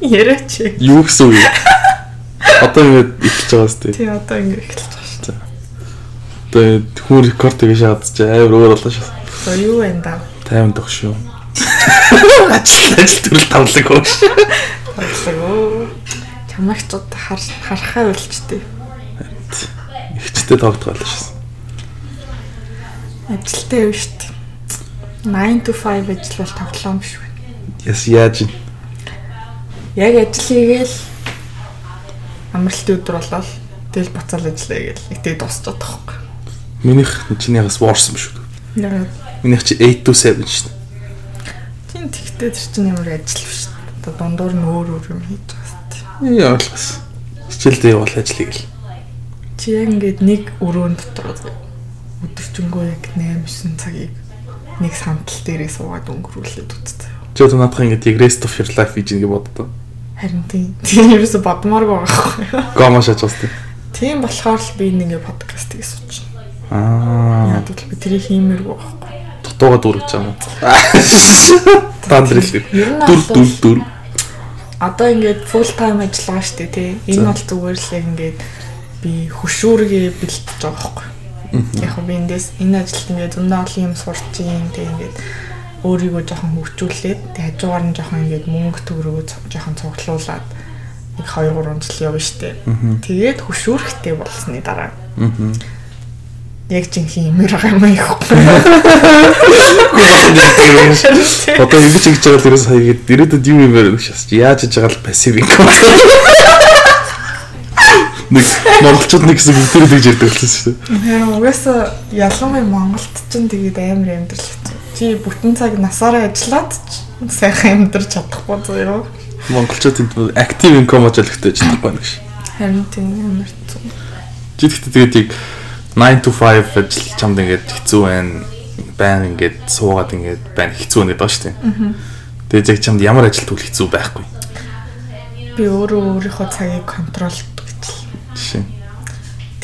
Яриач. Юу гэсэн үг? Одоо ингээд эхэлж байгаа сте. Тий одоо ингээд эхэлж байгаа шүү дээ. Одоо хүн рекорд гэж шаадж амар өөр болоо шээ. За юу вэ да? 50 дох шүү. Ажил ажил төрөл тавлаг хөөш. Бодлоо. Чамагчд хар харахаа үлчтэй. Ихчтэй байлаа шээ. Ажилтай юу шүү дээ. 9 to 5 ажил бол тоглоом биш үү? Яс яаж юм? Яг ажил хийгээл амралтын өдөр болол тэгэл буцаал ажиллая гээл. Игтэй дуусчихад тахгүй. Минийх чинийхээс worse юм шүү. Ягаад Минийх чи 8 to 7 шүү. тийм тэгтээ тэр чинь ямар ажил биш. Одоо дундуур нь өөр өөр юм хийж байгаа дээ. Яа ойлгосон. Хичээлдээ явал ажлыг л. Чи яг ингээд нэг өрөөнд дотор өдөржингөө яг 8 9 цагийг нэг сандал дээрээ суугаад өнгөрүүлээд үзтээ. Чи одоо надах ингээд яг rest of your life гэж ингэ боддоо. Харин тийм. Тийм ерөөсө бодмооргүй байгаа байхгүй. Гомо шаж бас тийм. Болохоор л би нэг подкаст хийж сууч. Аа. Яг л би тэрийг хиймээргүй байхгүй. Дутууга дүүргэж байгаа юм. Дандрил. Ер нь Дүр дүр дүр. Одоо ингээд full time ажиллагаа штэ тий. Энэ бол зүгээр л ингээд би хөшүүргээ бэлтэж байгаа байхгүй. Яг би эндээс энэ ажилд ингээд зөндөө олон юм сурч юм тий ингээд өөрийгөө жоохон хөгжүүлээд тий хажуугаар нь жоохон ингээд мөнгө төгрөгөө жоохон цуглуулад нэг 2 3 жил явна штэ. Тэгээд хөшүүрхтэй болсны дараа Аа. яг жинхэнэ юмэр байгаа юм аахгүй. Одоо ингэж ингэж байгаа л ерөөс хаяг ирээдүйд юу юм гэж шас. Яаж хийж байгаа л пассив инком. Нэг монголчууд нэг хэсэг бүгд тэгж ярьдаг болсон шүү дээ. Угаасаа ялангуяа Монголд ч тэгээд амар амьдрал хэцүү. Чи бүтэн цаг насаараа ажиллаад сайхан амьдарч чадахгүй заяа. Монголчууд энэ актив инком ажиглахтай ажиллах байна гэж. Харин тийм амар. Чи тэгтээ тэгээд яг 9 to 5 ажил чамд ингээд хэцүү байна. Байн ингээд суугаад ингээд байна хэцүү нэдэг байгаа шүү дээ. Тэгээд яг чамд ямар ажил тэгвэл хэцүү байхгүй. Би өөрөө өөрийнхөө цагийг контролддог гэж л. Жишээ.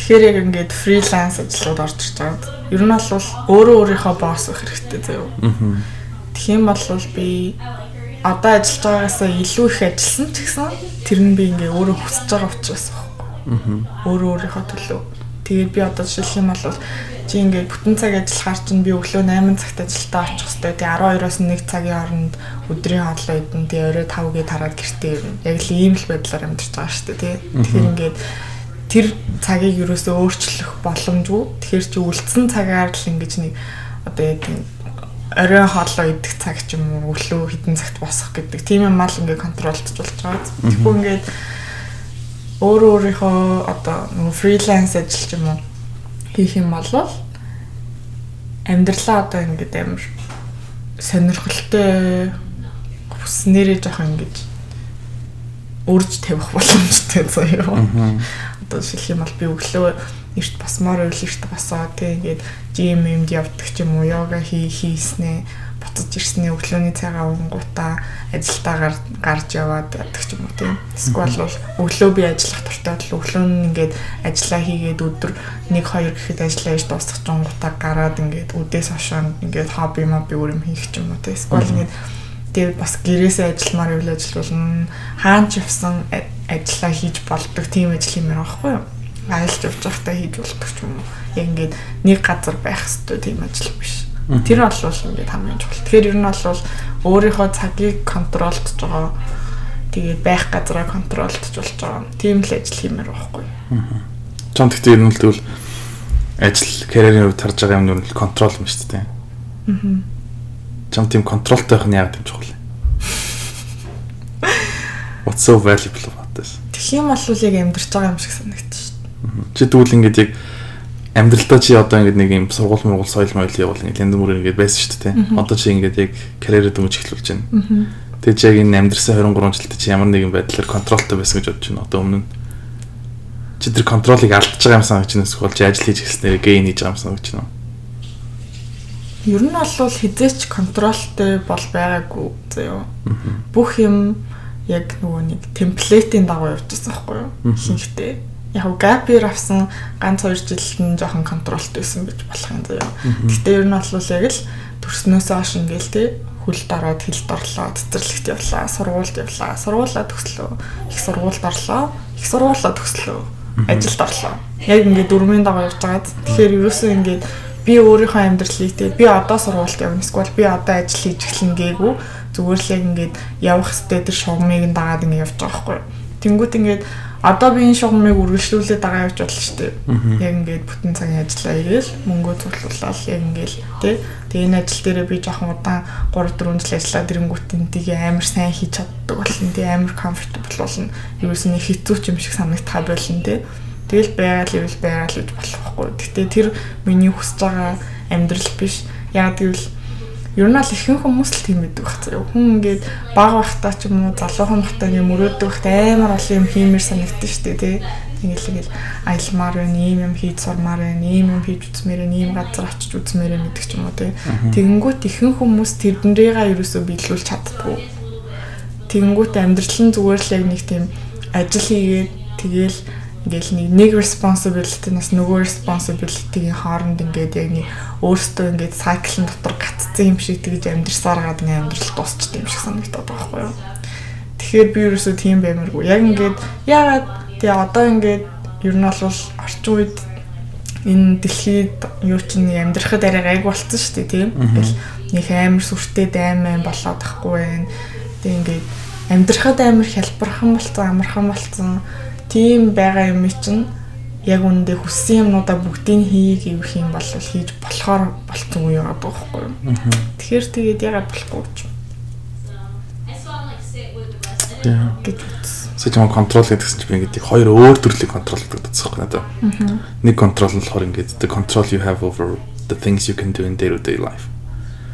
Тэгэхээр яг ингээд фриланс ажлууд орж ирж байгаа. Ер нь бол өөрөө өөрийнхөө босс байх хэрэгтэй заяа. Тэгэх юм бол би одоо ажиллаж байгаагаасаа илүү их ажилласан ч гэсэн тэр нь би ингээ өөрөө хүсэж байгаа учраас байхгүй. Өөрөө өөрийнхөө төлөө. Тэгээд би одоо жишээлх юм бол чи ингээ бүтэн цаг ажиллахаар чинь би өглөө 8 цагт ажилдаа очих хэрэгтэй. Тэгээд 12-оос 1 цагийн хооронд өдрийн хоолой идэн тэгээд орой 5-гийн тараад гэртээ ирнэ. Яг л ийм л байдлаар амьдарч байгаа шүү дээ. Тэгэхээр ингээд тэр цагийг юусоо өөрчлөх боломжгүй. Тэгэхээр чи үлдсэн цагаар л ингэж нэг одоо яг орой хоолой идэх цаг ч юм уу өглөө хідэн цагт босох гэдэг тийм юм аа л ингээ контролдож болж байгаа. Тэгэхгүй ингээд өөрөө өөрийнхөө одоо нөгөө фриланс ажил ч юм уу хийх юм бол амьдралаа одоо ингээд амар сонирхолтой хүснээрээ жоохон ингэж өрж тавих боломжтой заяа. Одоо жишээлх юм бол би өглөө эрт басмаар үйл эрт басаа тэг ингээд жим юмд явдаг ч юм уу йога хий хийснэ буцаж ирснээ өглөөний цагаа уунгуудаа ажилдаа гарч яваад яддаг ч юм уу тийм. Эсвэл бол өглөө би ажиллах туртай бол өглөө нь ингээд ажиллаа хийгээд өдөр 1 2 гэхэд ажиллаа хийж дуусгах жонгуудаа гараад ингээд өдөөс хашаанд ингээд хобби моби өөр юм хийх ч юм уу тийм. Эсвэл ингээд тэгээд бас гэрээсээ ажилламаар үйл ажил болно. Хаан ч явсан ажиллаа хийж болдог тийм ажил юм байна байхгүй юу? Аялж явж байхдаа хийж болдог ч юм уу. Яг ингээд нэг газар байх хэрэгтэй тийм ажил биш. Тэр бол ингээд хамгийн чухал. Тэгэхээр ер нь бол өөрийнхөө цагийг контролдож байгаа. Тэгээд байх газараа контролдож болж байгаа. Тийм л ажил хиймээр байхгүй юу? Чам тэгтээ ер нь л тэгвэл ажил карьерийн хувьд харж байгаа юм нь контрол юм шүү дээ. Аа. Чам тийм контролтой байх нь яагаад юм чухал. What's so valuable about this? Тэгэх юм бол яг амьдрч байгаа юм шиг санагдчих шүү дээ. Чи тэгвэл ингээд яг амьдралдаа чи одоо ингээд нэг юм сургууль мургуул соёл моёл явуул ингээд бүрээр ингээд байсан шүү дээ. Одоо чи ингээд яг карьерээ дөнгөж эхлүүлж байна. Тэгээ чи яг энэ амьдрсан 23 жилдээ чи ямар нэгэн байдлаар контролтой байсан гэж бодож байна. Одоо өмнө чи тэр контролыг алдчихж байгаа юм байна эсвэл чи ажил хийж эхэлснээр гейн хийж байгаа юм санагдаж байна. Ер нь бол хизээч контролтой бол байгаагүй заяа. Бүх юм яг нөгөө нэг темплейтийн дагуу явж байгаа байхгүй юу? Ихэнхдээ. Яг year авсан ганц 2 жилд нь жоохон контролтой байсан гэж болох юм заяа. Гэтэ ер нь бол яг л төрснөөсөө хойш ингээл те хөлд ороод хилд орлоо, цэцэрлэгт явлаа, сургуульд явлаа, сургуулаа төгслөө, их сургуульд орлоо, их сургуулаа төгслөө, ажилд орлоо. Яг ингээд дөрмийн дагуу явж байгаад тэгэхээр ерөөсөө ингээд би өөрийнхөө амьдралыг те би одоо сургуульд явна эсвэл би одоо ажил хийж эхлэн гээгүй зүгээр л яг ингээд явах хэвээр тэр шугамыг дагаад ингээд явж байгаа байхгүй. Тэнгүүт ингээд Одоо би энэ шугамыг үргэлжлүүлээд байгаа явж болно шүү дээ. Яг ингээд бүтэн цагийн ажиллаа игээл мөнгөө цуглуулаад яг ингээл тий. Тэгээ энэ ажил дээрээ би жоохон удаан 3 4 жил ажиллаад ирэнгүүтэн тийг амар сайн хийж чаддаг болно тий. Амар comfortable болно. Юусэн хэцүү ч юм шиг санагдах болно тий. Тэгэл байгаад л ивэл байгаад л гэж болохгүй. Гэтэ тэр миний хүсэж байгаа амьдрал биш. Яг гэвэл Ер нь л ихэнх хүмүүс л тийм байдаг байх заяа. Хүн ингээд бага байхдаа ч юм уу залуухан байхдаа ингээд мөрөөддөг байхдаа амар олон юм хиймээр санагддаг шүү дээ тий. Ингээл ингээл аялмаар байна, ийм юм хийж сурмаар байна, ийм юм хийж үзмээр байна, ийм газар очиж үзмээр байна гэдэг ч юм уу тий. Тэгэнгүүт ихэнх хүмүүс тэрнэрийгээ ерөөсөө биелүүлж чаддгүй. Тэгэнгүүт амьдрал нь зүгээр л яг нэг тийм ажил хийгээд тэгээл ингээл нэг нэг responsibility нас нөгөө responsibility-ийн хооронд ингээд яг нэг өөртөө ингээд cycle дотор гаццсан юм шиг тэгж амьдрсаар гад нэг амьдрал дуусчт юм шиг санагдаад байгаа байхгүй юу. Тэгэхээр би ерөөсөө тийм баймаргүй. Яг ингээд яагаад тэгээ одоо ингээд ер нь бол орчин үед энэ дэлхийд юу ч нэг амьдрахад арай гайг болцсон шүү дээ тийм. Ингээл нэг амар сүртэй дайман болоод тахгүй байх. Тэгээ ингээд амьдрахад амар хялбархан болцсон, амархан болцсон тийм байгаа юм чинь яг үндэ хүссэн юмнуудаа бүгдийг хий гэвэх юм бол хийж болохоор болцсон үе байгаа байхгүй юу. Тэгэхээр тэгээд ягаад болохгүй гэж үзсэн. Сэжмэн контрол гэдгсэн чинь би ингээд хоёр өөр төрлийн контрол гэдэг утгатай надад. Нэг контрол нь болохоор ингээд the control you have over the things you can do in day to day life.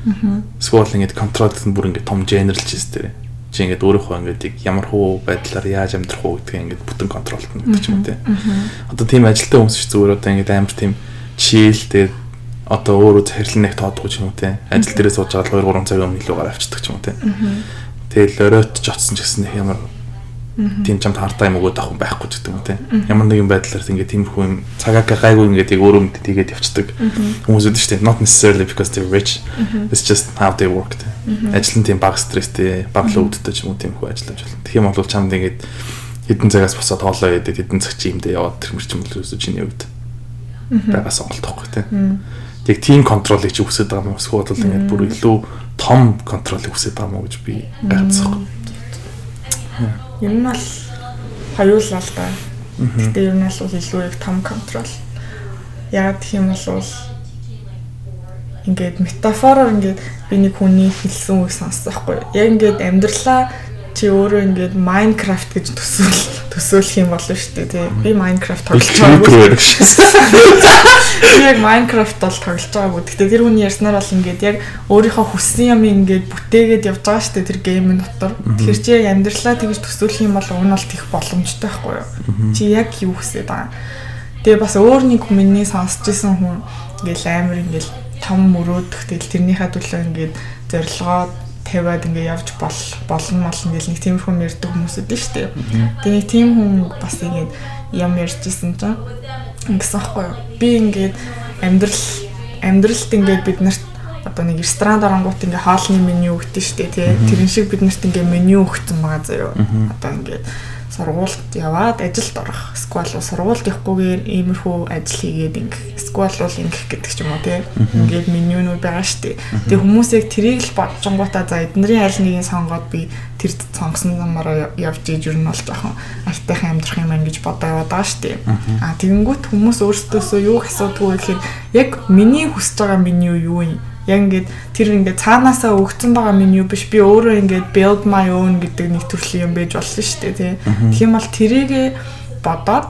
Мм. Эсвэл ингээд контрол гэсэн бүр ингээд том general чиз дээр чи ингээд өөрийнхөө ингээд ямар хуу байдлаар яаж амьдрах уу гэдгийг ингээд бүтэн контролт нь гэдэг ч юм уу тий. Одоо тийм ажилтаа хүмүүс ч зүгээр одоо ингээд амар тийм чийл тэгээд одоо өөрөө захирлан нэг тоодгүй ч юм уу тий. Ажил дээрээ сууж байгаа 2 3 цаг өмнө илүү гараа авчдаг ч юм уу тий. Тэгэл оройт ч очсон ч гэсэн ямар тийм чамд хартаа юм өгөөд авах байхгүй ч гэдэг юм те. Ямар нэгэн байдлаар ингээд тиймэрхүү юм цагаа гайгүй ингээд яг өөрөө мэд тийгээд явцдаг хүмүүс үүдэн штэ. Not necessarily because they're rich. It's just how they work те. Ажил нь тийм баг стресстэй, баг л өвддөг ч юм уу тиймэрхүү ажиллаж байна. Тэгэх юм бол чамд ингээд хэдэн цагаас босоод хоолоо идээд хэдэн цаг чи юмдээ яваад тэр мөрч юм л үсэ чиний үед байгаа сонголт байхгүй те. Тэг тийм контролыг чи үсэж байгаа юм эсвэл ингээд бүр илүү том контролыг үсэж байгаа мó гэж би гайхацсан. Ер нь бол хоёулаа л да. Гэтэ ер нь бол илүү их том контрол. Яг юм бол ингээд метафороор ингээд би нэг хүний хэлсэн үг сонссон байхгүй. Яг ингээд амьдралаа чи өөрөө ингээд Minecraft гэж төсөөл төсөөлөх юм болно шүү дээ тий. Би Minecraft тоглож байгаагүй. Би яг Minecraft бол тоглож байгаагүй. Гэтэ тэр хүний ярьснаар бол ингээд яг өөрийнхөө хүссэн юм ингээд бүтээгээд явж байгаа шүү дээ тэр геймийн дотор. Тэгэхээр чи яг амьдралаа тэгж төсөөлөх юм бол уун бол тех боломжтой байхгүй юу? Чи яг юу хүсээд байгаа. Тэгээ бас өөр нэг миний сонсч исэн хүн ингээд амар ингээд том мөрөөдөх тэгэл тэрнийхээ төлөө ингээд зорилгоо тавиад ингээ явж бол болно мал ингээл нэг тиймэрхүү ярьдаг хүмүүс өдөө штэ. Тэгээ нэг тийм хүн бас ингээд юм ярьжсэн чинь ингэсэн аахгүй юу. Би ингээд амьдрал амьдралд ингээд бид нарт одоо нэг ресторан дарангуут ингээ хоолны меню өгдөө штэ тий. Тэрэн шиг бид нарт ингээ меню өгсөн байгаа заяа. Одоо ингээд сургуульд яваад ажилд орох. Эсвэл сургуульд явахгүйгээр иймэрхүү ажил хийгээд ингэх. Эсвэл бол ингэх гэдэг ч юм уу тий. Ингээд менюнууд байгаа шүү дээ. Тэгээ хүмүүс яг тэрийг л бодсонгуудаа за эднэрийн аль нэгийг сонгоод би тэр сонгосон замаараа явж иж ер нь бол жоохон айтайхан амьдрах юм ан гэж бодоо яваад байгаа шүү дээ. Аа тэгэнгүүт хүмүүс өөрсдөөсөө юу асуудгүй гэхээр яг миний хүсэж байгаа меню юу юм? Яг ингээд тэр ингээд цаанаасаа өгцөн байгаа меню биш би өөрөө ингээд build my own гэдэг нэг төрлийн юм байж болно шүү дээ тий. Тэгэх юм бол тэрийг бодоод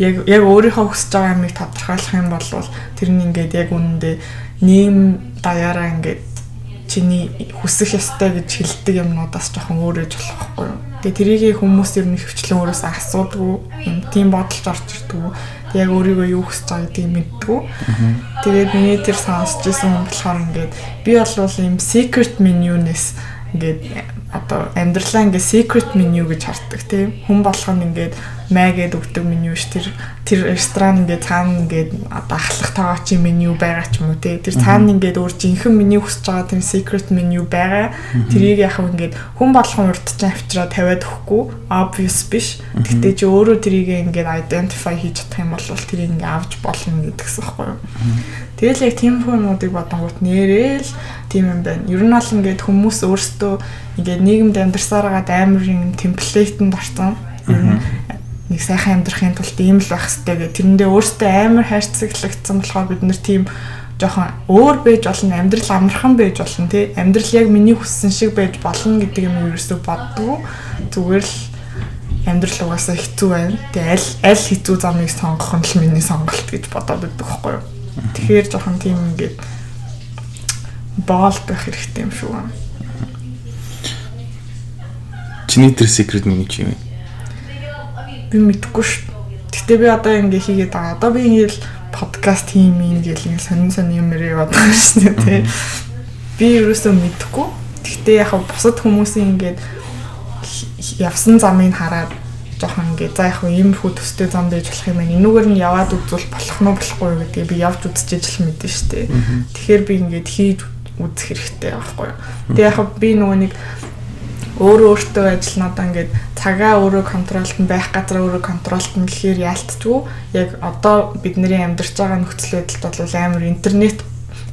яг яг өөрийнхөө хүсэж байгаа юмыг тодорхойлох юм бол тэр нь ингээд яг үнэндээ нэм даяараа ингээд чиний хүсэх ёстой гэж хэлдэг юмнуудаас жоохон өөр ээж болох байхгүй юу. Тэгээ тэрийг хүмүүс ер нь хөвчлэн өөрөөсөө асуудгүй юм тийм бодолж орж ирдэг яг өөрийгөө юу хүсэж байгааг тийм мэддгүү. Тэгээд миний тэр сонсч ирсэн хүн болохоор ингээд би бол ийм secret menu-нess ингээд одоо амьдралаа ингээ secret menu гэж хардаг тийм хүн болгоно ингээд мэгэд өгдөг меню ш тэр тэр ресторан ингээд цаана ингээд одоо ахлах тоогоочийн меню байгаа ч юм уу тий тэр цаана ингээд өөр жинхэнэ меню хүсэж байгаа тэр secret menu байгаа. Тэрийг яг ингээд хүн болгон урдчаа авчраа тавиад өгөхгүй. Obvious биш. Гэхдээ чи өөрөө тэрийг ингээд identify хийж чадах юм бол тэрийг ингээд авч болно гэдгсэн байхгүй юу? Тэгэл яг тийм хүмүүдийг бодонгууд нэрэл. Тийм юм байна. Ер нь бол ингээд хүмүүс өөрсдөө ингээд нийгэмд амьдарсараад амар юм темплейтэнд орсон. Ер нь нэг сайхан амьдрахын тулд ийм л байх хэрэгтэй гэх тэрэндээ өөртөө амар хайрцаглагдсан болохоор бид нэр тийм жоохон өөр байж болно амьдрал амархан байж болно тий амьдрал яг миний хүссэн шиг байж болно гэдэг юм ерөөсөө боддгоо зүгээр л амьдрал угаасаа хэцүү байна. Тий аль аль хэцүү замыг сонгох нь л миний сонголт гэж бодоод байдаг байхгүй юу? Тэгэхээр жоохон тийм ингээд боол байх хэрэгтэй юм шүү. Чиний тэр secret миний чи юм би мэдэхгүй шүү. Гэтэ би одоо ингэ хийгээд байгаа. Одоо би ингээл подкаст хийм юм гэл ингэ сонин сонин юм ярив одоо шүү дээ. Би ерөөсөө мэдэхгүй. Гэтэ яг бусад хүмүүсийн ингээд явсан замыг хараад жоохон ингээ за яг ийм хүү төстэй зам байж болох юм байна. Энүүгээр нь яваад үзвэл болох нь болохгүй юу гэдгийг би явж үзчихэж л мэдэн штэ. Тэгэхээр би ингээд хийж үзэх хэрэгтэй байхгүй юу. Тэгээ яг би нөгөө нэг өөрөө өөртөө ажиллана одоо ингээд цагаа өөрөө контролт нь байх газар өөрөө контролт нь гэхээр яалтчгүй яг одоо бидний амьдарч байгаа нөхцөл байдалд бол амар интернет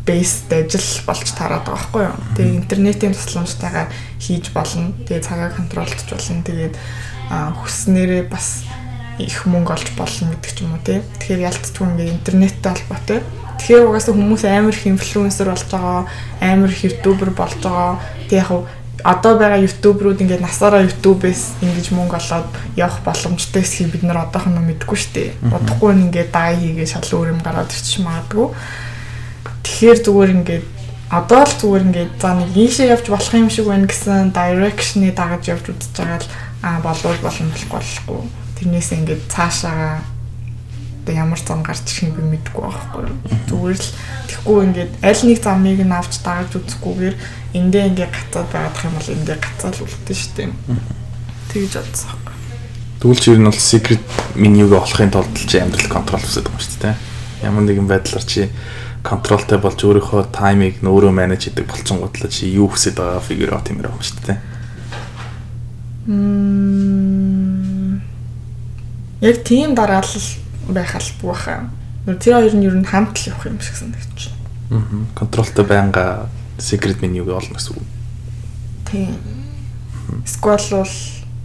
based ажил болж тараад байгаа байхгүй юу. Тэгээ интернетийн тусламжтайгаар хийж болно. Тэгээ цагаа контролтч болно. Тэгээд хүснээрээ бас их мөнгө олж болно гэдэг ч юм уу тий. Тэгэхээр ялцчгүй ингээд интернеттэй холбоотой. Тэгэхээр угаасаа хүмүүс амар их инфлюенсер болж байгаа, амар их ютубер болж байгаа. Тэг яг одоо байгаа ютуберүүд ингээд насаараа ютубээс ингэж мөнгө олоод явах боломжтой эсхийг бид нар одоохон нь мэдгүй шүү дээ. Бодохгүй ингээд дай хийгээ шал өөр юм гараад ирчих магадгүй. Тэгэхээр зүгээр ингээд одоо л зүгээр ингээд за нэг ийшээ явж болох юм шиг байна гэсэн direction-ы дагаж явж үзэж байгаа л аа болов боломжгүй болохгүй. Тэрнээс ингээд цаашаа одоо ямар зам гарч ирэх юм би мэдэхгүй байхгүй. Зүгээр л тэгэхгүй ингээд аль нэг замыг нь авч дагаж үзэхгүйгээр эндээ ингээ гацаад байгаадах юм бол эндээ гацаал үлдэн штеп. Тэгж бодсон. Тэгвэл чи ер нь бол secret менюг олохын тулд чи амьдрал контрол хүсэж байгаа юм шүү дээ. Ямар нэгэн байдлаар чи контролтой болж өөрийнхөө таймыг нөөрөө менеж хийдэг болцонгодлоо чи юу хүсэж байгаа figure out юм байна шүү дээ. Мм. Яг тийм дараалал байх албагүй хаа. Тэр хоёр нь ер нь хамт л явах юм шиг санагдаж байна. Аа. Контролтой байнга secret menu-г олно гэсэн үг. Тийм. Эсвэл бол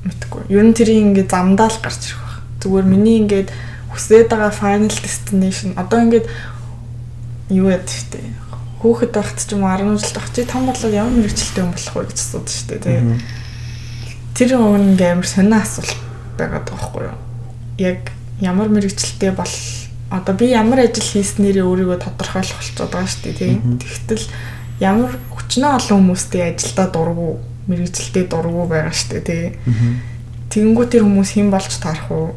мэдгүй. Ер нь тэрийг ингээд замдаа л гарч ирэх баг. Зүгээр миний ингээд хүсээд байгаа final destination одоо ингээд юу яд штэ. Хүүхэд байхад ч юм уу 10 жил тах чи том болоод ямар мэрэгчлээ юм болох вэ гэж асуудаг штэ тий. Тэр өмнө амар сонио асуулт байгаад байгаа байхгүй юу? Яг ямар мэрэгчлээ бол одоо би ямар ажил хийснээрээ өөрийгөө тодорхойлох болчиход байгаа штэ тий. Тэгтэл ямар хүчнээ олон хүмүүстэй ажилдаа дургу мэрэгчлээ дургу байгаа штэ тий. Тэгэнгүүт тэр хүмүүс хэн болж таарах уу?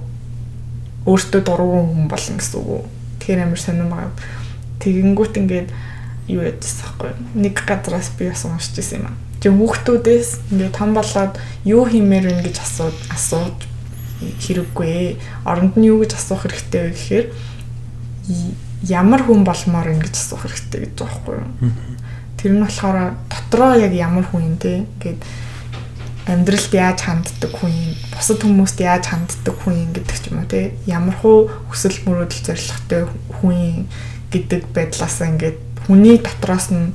Өөртөө дургу хүн болно гэсэн үг. Тэгэхээр амар сонирм байгаа. Тэгэнгүүт ингээд юу ядсан байхгүй нэг газраас би бас уншиж ирсэн юм аа. Тэг хүүхдүүдээс ингээд том болоод юу хиймээр вэ гэж асууд асууж хэрэггүй. Оронд нь юу гэж асуух хэрэгтэй вэ гэхээр ямар хүн болмоор ингэж асуух хэрэгтэй гэж байгаа байхгүй юу? Тэр нь болохоор дотроо яг ямар хүн юм те ингээд амьдралд яаж ханддаг хүн юм бусад хүмүүст яаж ханддаг хүн юм гэдэг ч юм уу те ямар хуу хүсэл мөрөөдөл зоригтой хүн гэдэг байдлаас ингээд хүний дотроос нь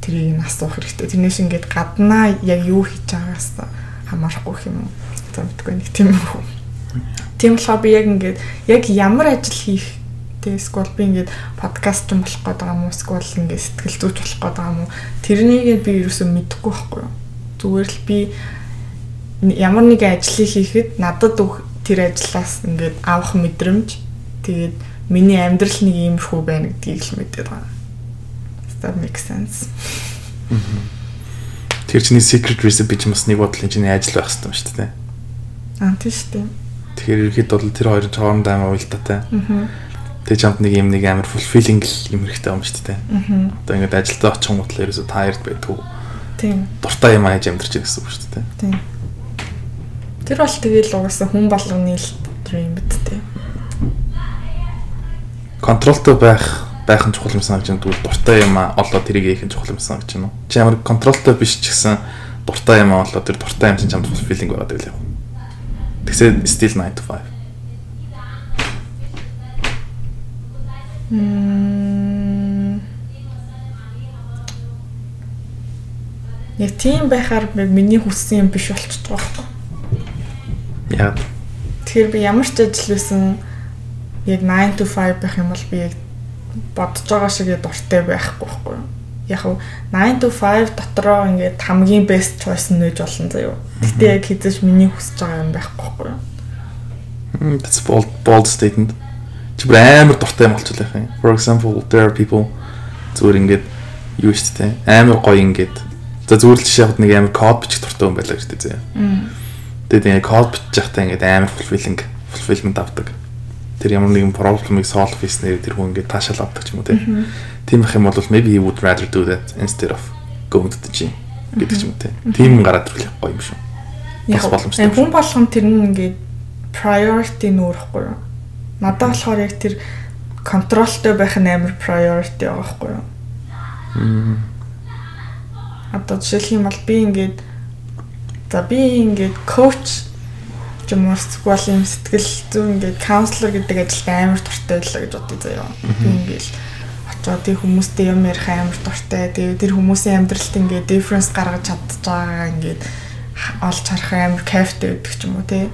тэрийг нь асуух хэрэгтэй. Тэрнээс ингээд гаднаа яг юу хийж байгаагаас хамаарахгүй юм уу? За мэдгүй нэг тийм үү. Тийм болохоор би яг ингээд яг ямар ажил хийх Тэ эсвэл би ингээд подкаст ч болох байгаа юм уу? Эсвэл ингээд сэтгэл зүйч болох байгаа юм уу? Тэрнийг би ерөөсөө мэдэхгүй байхгүй юу? Зүгээр л би ямар нэг ажлыг хийхэд надад тэр ажлаас ингээд авах мэдрэмж тэгээд миний амьдрал нэг иймэрхүү байна гэдгийг л мэдээд байгаа. That makes sense. Тэр чиний secret recipe ч бас нэг бодлын чиний ажил байх хэрэгтэй юм шүү дээ. Аа тийм шүү дээ. Тэгэхээр ерөөд бол тэр хоёрын хооронд аймаа уялдаатай. Аа Тэг чамд нэг юм нэг амар fulfilling юм хэрэгтэй юм шүү дээ. Одоо ингээд ажилдаа очих гутал ерөөсө таард байдгүй. Тийм. Дуртай юм ааж амьдарч байгаа гэсэн үг шүү дээ. Тийм. Тэр бол тэгэл угаасаа хүн болгоны л dream биз дээ. Контролтой байх байх нь чухал юм санагдаж байна. Тэгвэл дуртай юм аа олоо тэрийг хийх нь чухал юм байна уу? Чи ямар контролтой биш ч гэсэн дуртай юм аа олоо тэр дуртай юм чинь чамд fulfilling байгаад байл яа. Тэгсээ still 9 to 5. Мм. Яг тийм байхаар миний хүссэн юм биш болчихж байгаа байхгүй. Яа. Тэгэхээр би ямар ч ажил байсан яг 9 to 5 байх юм бол би яг бодож байгаа шиг яг дуртай байхгүй байхгүй. Яг нь 9 to 5 дотроо ингээд хамгийн best choice нь нэж болно заяа. Гэтэ яг хэзээ ч миний хүсэж байгаа юм байхгүй байхгүй. Mm, That's bold bold statement. Чи бүр амар дуртай юм болчихлоо юм. For example, there are people зүгээр ингээд юу шүү дээ. Амар гоё ингээд за зүгээр л жишээ авах нэг амар код бичих дуртай хүн байлаа шүү дээ. зэ. Тэгээд ингээд код бичих байхдаа ингээд амар fulfilling fulfillment авдаг. Тэр ямар нэгэн проблемыг solve хийснээр тэр хүн ингээд таашаал авдаг ч юм уу. Тийм их юм бол maybe he would rather do that instead of going to the gym гэдэг ч юм уу. Тийм гараад ирлэх гоё юм шүү. Бас боломжтой хүн болгон тэр нь ингээд priority нүүрэхгүй юу? Надад болохоор яг тэр контролтой байх нь амар priority байгаа байхгүй юу? Одоо жишээлх юм бол би ингээд за би ингээд coach ч юм уу эсвэл юм сэтгэл зүйн ингээд counselor гэдэг ажилд амар дуртай байлаа гэж бодъё заяа. Би ингээд очоод тэр хүмүүстэй юм ярих амар дуртай. Тэгээ тэр хүмүүсийн амьдралд ингээд difference гаргаж чадчих байгаа ингээд олж харах амар кайфтай байдаг ч юм уу те.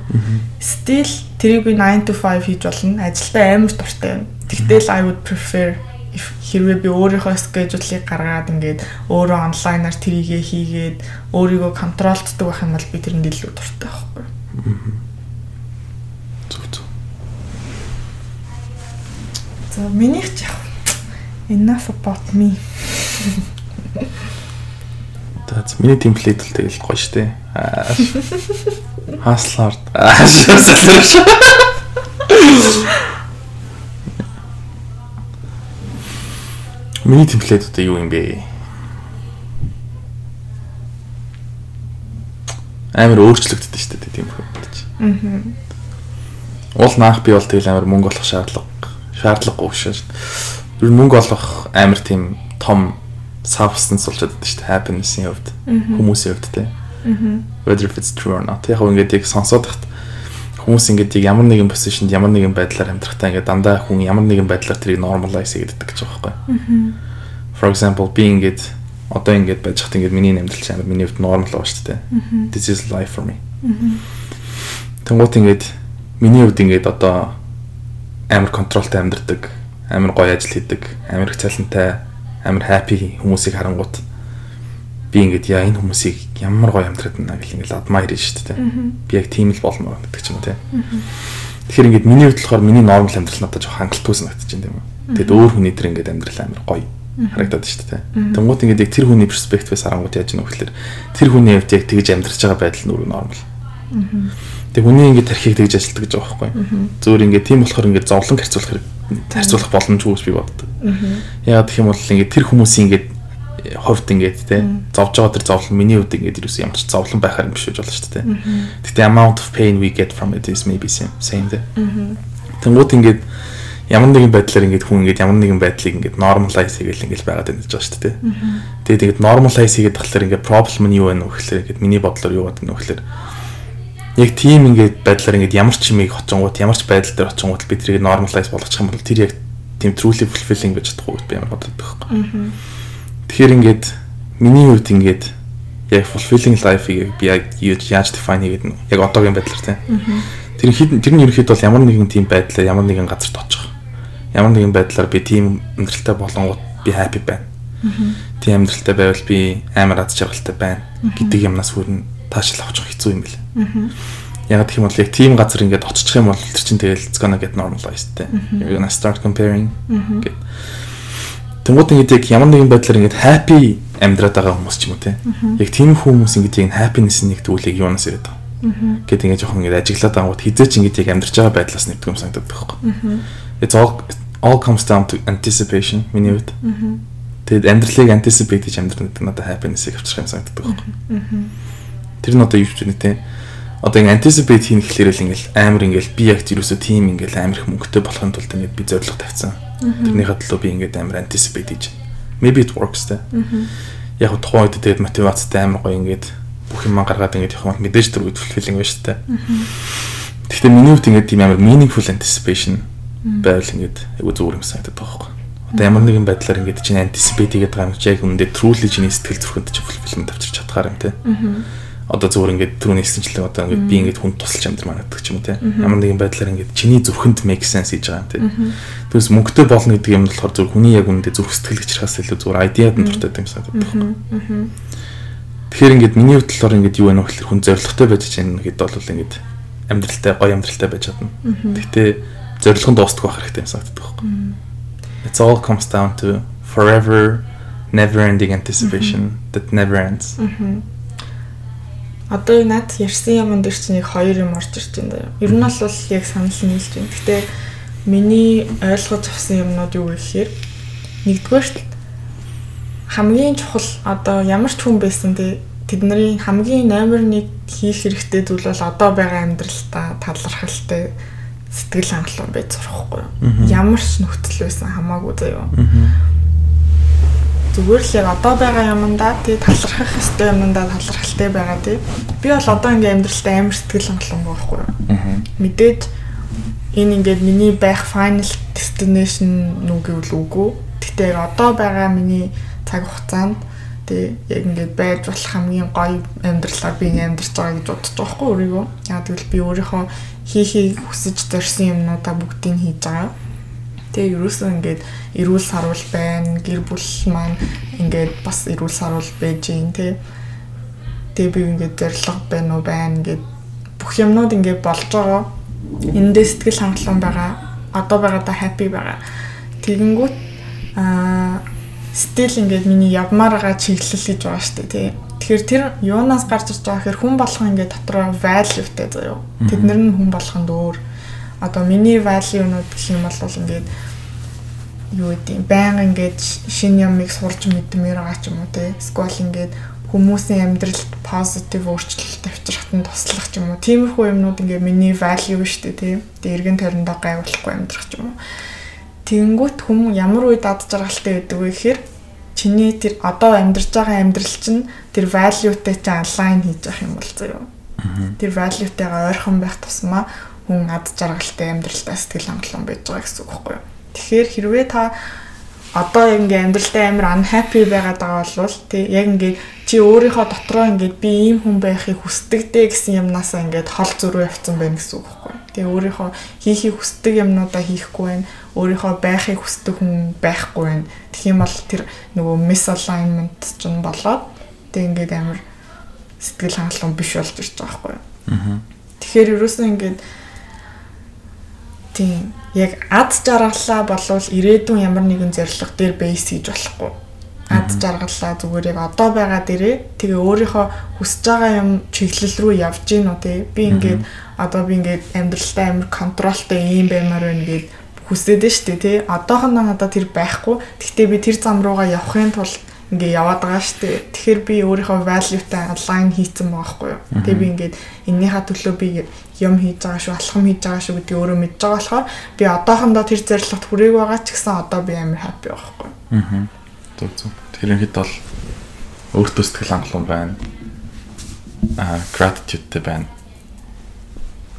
Still тэрийг би 9 to 5 хийж болно. Ажилдаа амар дуртай байна. Тэгтэл I would prefer if хэрвээ би өөрийнхөө schedule-ыг гаргаад ингээд өөрөө онлайнаар тэрийгэ хийгээд өөрийгөө контролддог байх юм бол би тэрэнд илүү дуртай байхгүй. Зүг зүг. За минийх ч яг enough about me. Тэгээд миний темплейт л тэгэл гоё штэ. Аа. Хаслаар. Аа. шээ. Миний темплейт одоо юу юм бэ? Амар өөрчлөгддөг штэ тийм хүмүүс. Аа. Уул наах би бол тэгэл амар мөнгө олох шаардлага шаардлагагүй шээ. Ер нь мөнгө олох амар тийм том substance болж байдаг шүү дээ. Happiness-ийн хувьд хүмүүсийн хувьд те. Whether if it's true or not. Яг ингээд яг сонсоод тахт хүмүүс ингээд ямар нэгэн positionд ямар нэгэн байдлаар амьдрахтаа ингээд дандаа хүн ямар нэгэн байдлаар тэрийг normalize хийдэг гэж байгаа байхгүй. For example би ингээд одоо ингээд байж хат ингээд миний амьдрал чинь миний хувьд normal байгаа шүү дээ. This is life for me. Тэнгуут ингээд миний хувьд ингээд одоо амар контролтой амьдардаг амар гоё ажил хийдэг амар их цалинтай амар happy хүмүүсийг харангуут би ингээд яа энэ хүмүүсийг ямар гоё амьдраад байна гэл ингээд admire шүү дээ. Би яг тийм л болмоор гэдэг ч юм уу те. Тэгэхээр ингээд миний хувьд болохоор миний нормал амьдрал надад жоох хангалтгүй санагдаж байна үү. Тэгэд өөр хүний тэр ингээд амьдрал амар гоё харагдаад шүү дээ. Тэнгуут ингээд яг тэр хүний перспективээс харангуут яаж гэхээр тэр хүний хувьд яг тэгж амьдраж байгаа байдал нь өөрөө нормал. Тэг хүний ингээд тархийг тэгж ажилтдаг гэж байгаа байхгүй. Зөөр ингээд тийм болохоор ингээд зовлон харьцуулах хэрэг харьцуулах боломжгүй гэж би боддог. Яагаад гэх юм бол ингээд тэр хүмүүсийн ингээд хувьд ингээд те зовж байгаа тэр зовлон миний хувьд ингээд ерөөс ямар ч зовлон байхаар юм биш гэж болно шүү дээ. Гэтэ amount of pain we get from it is maybe same same дээ. Тэнгууд ингээд ямар нэгэн байдлаар ингээд хүн ингээд ямар нэгэн байдлыг ингээд normalize хийгээл ингээд байгаад байна гэж байгаа шүү дээ. Тэгээд ингээд normalize хийгээд тахлаар ингээд problem нь юу вэ нөх гэхээр ингээд миний бодлоор юу гэдэг нөх гэхээр яг тийм ингээд байдлаар ингээд ямар ч юмыг хоцонгууд ямар ч байдал дээр хоцонгууд би тэрийг normalize болгочих юм бол тэр яг тийм truly fulfilling гэж чадахгүй би ямар боддог байхгүй. Тэгэхээр ингээд миний хувьд ингээд яг fulfilling life-ийг би яг яаж define хийгээд нь яг одоогийн байдлаар тийм. Тэр хэд тэр нь ерөөхдөө бол ямар нэгэн тийм байдлаар ямар нэгэн газарт очих. Ямар нэгэн байдлаар би тийм амьдралтай болонгууд би happy байна. Тийм амьдралтай байвал би амар аз жаргалтай байна гэдэг юмнаас хүрэн таашаал авчих хэцүү юм билээ. Яг гэх юм бол яг тийм газар ингээд очиж юм бол тэр чинь тэгэл it's gonna get normalized те. You're gonna start comparing. Тэнгууд ингээд яг ямар нэгэн байдлаар ингээд happy амьдраад байгаа хүмүүс ч юм уу те. Яг тийм хүмүүс ингээд яг happiness нэг түүлийг юунаас ирээд байгаа. Гэт ингээд жоохон ингээд ажиглаад ангууд хизээч ингээд яг амьдарч байгаа байдлаас нэгдэг юм санагдаад байхгүй. It's all all comes down to anticipation миний хувьд. Тэгээд амьдралыг anticipate гэж амьдрал гэдэг надад happiness-ийг авчрах юм санагддаг байхгүй. Тэр нь одоо юу ч вэ те. Одоо ингэ anticipate хийх гэхлээр л ингээл амар ингээл би яг ерөөсөө тийм ингээл амар их мөнгөтэй болохын тулд ингээд би зорилго тавьсан. Тэрнийхээ төлөө би ингээд амар anticipate хийж. Maybe it works те. Яг тухайн үед тэгээд мотивацтай амар гоё ингээд бүх юм гаргаад ингээд явах мэдээж тэр үед fulfilling байна шүү дээ. Гэхдээ миний хувьд ингээд тийм амар meaningful anticipation байвал ингээд айгу зүгээр юм санагдаад байгаа байхгүй. Одоо ямар нэгэн байдлаар ингээд чинь anticipate хийгээд байгаа юм чи яг үүндээ truly чиний сэтгэл зүрхэнд чи fulfillment авчирч чадхаар юм те. Одоо зүгээр ингээд түрүүний хэлсэнчлэн одоо ингээд би ингээд хүн тусалж амьдрмаа гэдэг ч юм уу те. Ямар нэгэн байдлаар ингээд чиний зүрхэнд make sense хийж байгаа юм те. Тэрс мөнгөтэй болно гэдэг юм болохоор зүгээр хүний яг үүндээ зүрх сэтгэл гिचрахаас илүү зүгээр idea-д нь дуртай юм санагдаад байна. Тэгэхээр ингээд миний хувьд болохоор ингээд юу вэ нөх хүн зоригтой байж чинь гэдэг бол ингээд амьдралтай гоё амьдралтай байж чадна. Гэхдээ зорилго нь дуустдаг байх хэрэгтэй юм санагддаг байхгүй. It's all comes down to forever never ending anticipation that never ends. Одоо над ярьсан юмд дээр чинь нэг хоёр юм орж ирж байна. Ер нь бол яг санал нийлж байна. Гэхдээ миний ойлгож авсан юмнууд юу гэхээр нэгдүгээрт хамгийн чухал одоо ямар ч хүн байсан те тэдний хамгийн номер 1 хийх хэрэгтэй зүйл бол одоо байгаа амьдралтаа талархалтай сэтгэл хангалуун байж сурахгүй. Ямар ч нөхцөл байсан хамаагүй заяа. Зүгээр л яг одоо байгаа юмдаа тий талархах ёстой юмдаа талархалтай байгаа тий. Би бол одоо ингээм амьдралтай амар сэтгэл хангалуун байхгүй юу. Мэдээж энэ ингээд миний байх final destination нүг гэвэл үгүй. Гэхдээ одоо байгаа миний цаг хугацаанд тий яг ингээд байж болох хамгийн гоё амьдралаар би амьдарч байгаа гэж бодож байгаа хгүй өөрийгөө. Яг тэгвэл би өөрийнхөө хийхийг хүсэж зорьсон юмнуудаа бүгдийг хийж байгаа. Тэгээ ерөөсөө ингээд эрүүл сарвал байна, гэр бүл маань ингээд бас эрүүл сарвал байж гин тий. Тэгээ би ингээд зориг байна уу байна ингээд бүх юмнууд ингээд болж байгаа. Эндээ сэтгэл хангалуун байгаа. Одоо байгаадаа happy байгаа. Тэгэнгүүт аа стил ингээд миний явмаар байгаа чиглэл гэж байгаа шүү дээ тий. Тэгэхээр тэр юунаас гарч ирж байгаа гэхээр хүн болгон ингээд дотроо valueтэй заяо. Тэд нар нь хүн болгонд өөр. Одоо миний value-нууд гэх юм бол ингээд юу гэдэг байнга ингээд шинэ юмыг сурч мэдмээр байгаа ч юм уу тий. Эсвэл ингээд хүмүүсийн амьдралд positive өөрчлөлт авчрахад нь туслах ч юм уу. Тиймэрхүү юмнууд ингээд миний value шүү дээ тий. Тэгээ эргэн тойрондоо гайвуулахгүй амьдрах ч юм уу Тэнгүүт хүм ямар үед ад жаргалтай байдаг вэ гэхээр чиний тэр одоо амьдарч байгаа амьдрал чинь тэр value-тэй чинь align хийж явах юм бол зөө. Тэр value-тэйгээ ойрхон байх тусмаа хүн ад жаргалтай амьдралтай сэтгэл хангалуун байж байгаа гэсэн үг байхгүй юу. Тэгэхээр хэрвээ та одоо ингээ амьдралтай амар unhappy байгаад байгаа бол тий яг ингээ чи өөрийнхөө дотроо ингээ би ийм хүн байхыг хүсдэг дээ гэсэн юмнасаа ингээ хол зөрүү явцсан байна гэсэн үг байхгүй. Тэгээ өөрийнхөө хийхийг хүсдэг юмнуудаа хийхгүй байна өөрийнхөө байхыг хүсдэг хүн байхгүй байна. Тэгэх юм бол тэр нөгөө misalignment ч нь болоод тэг ингээд амар сэтгэл хангалуун биш болж ирж байгаа байхгүй юу. Аа. Тэгэхээр ерөөсөө ингээд тийм яг ад жаргалаа болвол ирээдүйн ямар нэгэн зорилго дээр бейс хийж болохгүй. Ад жаргалаа зүгээр яг одоо байгаа дээрээ тэгээ өөрийнхөө хүсэж байгаа юм чиглэл рүү явж гин үү те. Би ингээд одоо би ингээд амьдралтай амар контролтой юм баймаар байна гэд хүсээд нь штэ тий. Одоохондоо надад тэр байхгүй. Гэхдээ би тэр зам руугаа явахын тулд ингээ яваад байгаа штэ. Тэгэхээр би өөрийнхөө value-тай align хийцэн байгаа байхгүй юу. Тэгээ би ингээд эннийхээ төлөө би юм хийж байгаа шүү, алхам хийж байгаа шүү гэдгийг өөрөө мэдж байгаа болохоор би одоохондоо тэр зорилгот хүрээг байгаа ч гэсэн одоо би амар happy байхгүй. Аа. Зөв зөв. Тэр ихэд бол өөртөө сэтгэл хангалуун байна. Аа, gratitudeтэй байна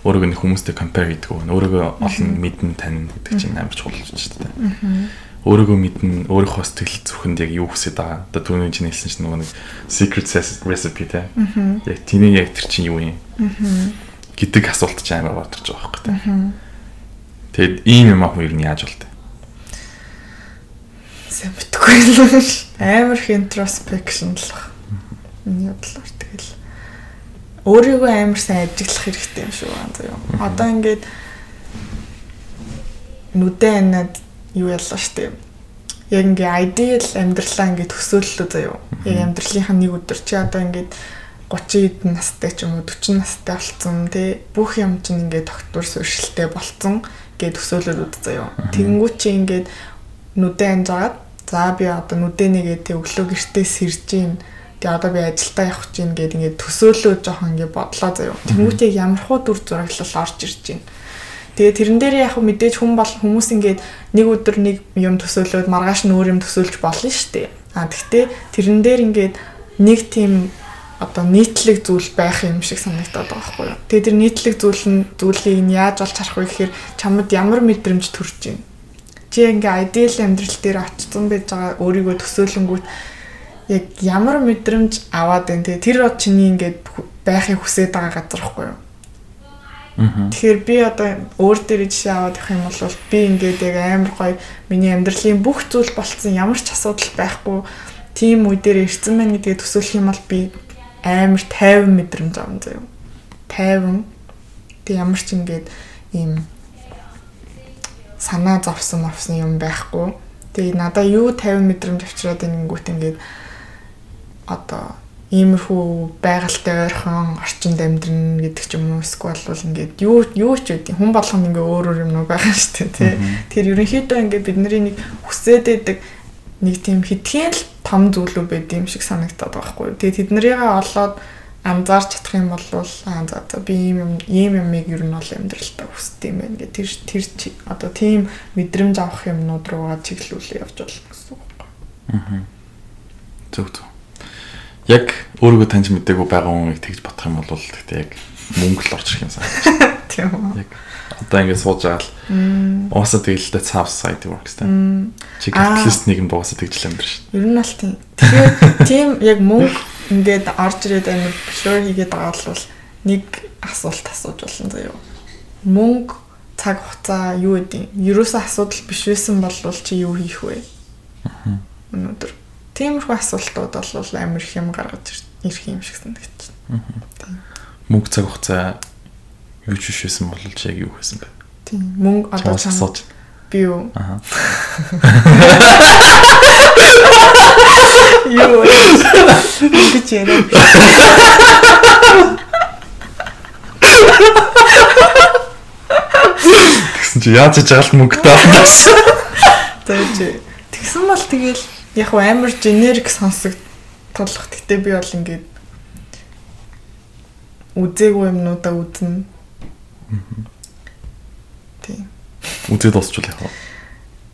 өөрийгөө хүмүүстэй compare хийдэг өгнө. Өөрийгөө олон мэдэн тань гэдэг чинь амар чухал болж шүү дээ. Өөрийгөө мэднэ, өөрийнхөө сэтгэл зүрхэнд яг юу хүсэж байгаа. Одоо түүний чинь хэлсэн чинь нөгөө нэг secret recipe те. Яг тэний яг тэр чинь юу юм? Гэдэг асуулт чинь амар бодож байгаа байхгүй те. Тэгэд ийм юм хоёр нь яаж болтой? Сайн битгүй. Амар их introspection л баг. Миний бодлоор тэгэл өөрийгөө амар сайн ажиглах хэрэгтэй юм шүү заяа. Одоо ингээд нүдэн анаад юу яллаа штэ. Яг ингээ ideal амьдралаа ингээ төсөөллөө заяа. Яг амьдралынхаа нэг өдөр чи одоо ингээд 30 эдэн настай ч юм уу 40 настай болцсон тий бүх юм чинь ингээд тогтвор сууршилтэй болцсон гэж төсөөлөд үд заяа. Тэгэнгүүт чи ингээд нүдэн анжаад За би одоо нүдэнийгээ тэг өглөө гэртээ сэрж гин. Тэгээ одоо би ажилдаа явах гэж ингээд ингээд төсөөлөө жоохон ингээд бодлоо заяа. Тэмүүтээ ямар хуу дүр зураглал орж ирж гин. Тэгээ тэрэн дээр яг мэдээж хүн бол хүмүүс ингээд нэг өдөр нэг юм төсөөлөөд маргааш нь өөр юм төсөөлж болно шүү дээ. А тэгтээ тэрэн дээр ингээд нэг тийм одоо нийтлэг зүйл байх юм шиг санагдаад байгаа байхгүй юу. Тэгээ тэр нийтлэг зүйл нь зүйлийг нь яаж олж харах вэ гэхээр чамд ямар мэдрэмж төрж байна. Чи ингээ ideal амьдрал дээр очсон байж байгаа өөрийгөө төсөөлөнгүүт яг ямар мэдрэмж аваад байна те тэр од чиний ингээд байхыг хүсээд байгаа газар байхгүй юу. Тэгэхээр би одоо өөр дээр жишээ аваад явах юм бол би ингээд яг амар гоё миний амьдралын бүх зүйл болцсон ямар ч асуудал байхгүй тийм үе дээр ирсэн байна гэдгээ төсөөлөх юм бол би амар 50 мэдрэмж авсан заяа. 50 тэг ямар ч ингээд ийм санаа зовсон авсан юм байхгүй. Тэгээ надаа юу 50 мэдрэмж авчираад ингэнгүүт ингээд одоо иймэрхүү байгальтай ойрхон орчинд амьдрна гэдэг ч юм уу эсвэл бол ингээд юу юу ч үгүй хүн болгоно ингээ өөр өөр юм байгаа шүү дээ тий. Тэгэхээр ерөнхийдөө ингээ бидний нэг хүсээд байдаг нэг тийм хитгэн л том зүйлүүд байд юм шиг санагдаад байгаа хгүй. Тэгээд тэднэрийгээ олоод анзаарч чадах юм бол аа за за би ийм юм ийм юмыг ер нь бол амьдралтаа хүсдэг юм байна гэх тэр тэр одоо тийм мэдрэмж авах юмнууд руугаа чиглүүлээ явж болно гэсэн үг байна. Аа. Зөв зөв. Яг өөрийгөө таньж мэдээгүй байгаа хүнийг тэгж батах юм бол тэгтээ яг мөнгө л орж ирэх юм санагдаж. Тийм үү. Яг одоо ингээд сууж байгаа л уусаа тэгэл that's how society works та. Чи капиталист нийгэмд уусаа тэгж л амьдрын шүү. Ер нь бол тийм. Тэгэхээр тийм яг мөнгө ингээд орж ирээд амир sure хийгээд байгаа бол нэг асуулт асууж болно заяа. Мөнгө цаг хугацаа юу гэдэг юм? Ерөөсөө асуудал биш байсан бол чи юу хийх вэ? Аа. Өнөөдөр тиймэрхүү асуултууд бол амир их юм гаргаж ирэх юм шиг санагдаж байна. Аа. Мөнгө цаг хугацаа юу ч шишсэн бол ч яг юу хийсэн бэ? Тийм мөнгө одоо чамд би юу? Аа. Юу гэж яриа. Тэгсэн чи яаж ч жагалт мөнгөтэй авнаас. Тэгэж. Тэгсэн бол тэгэл яг амар генерик сонсог тодлох. Гэтэ би бол ингээд үзээгүй юмнуудаа үзнэ. Тийм. Үзээд дуусчул яах вэ?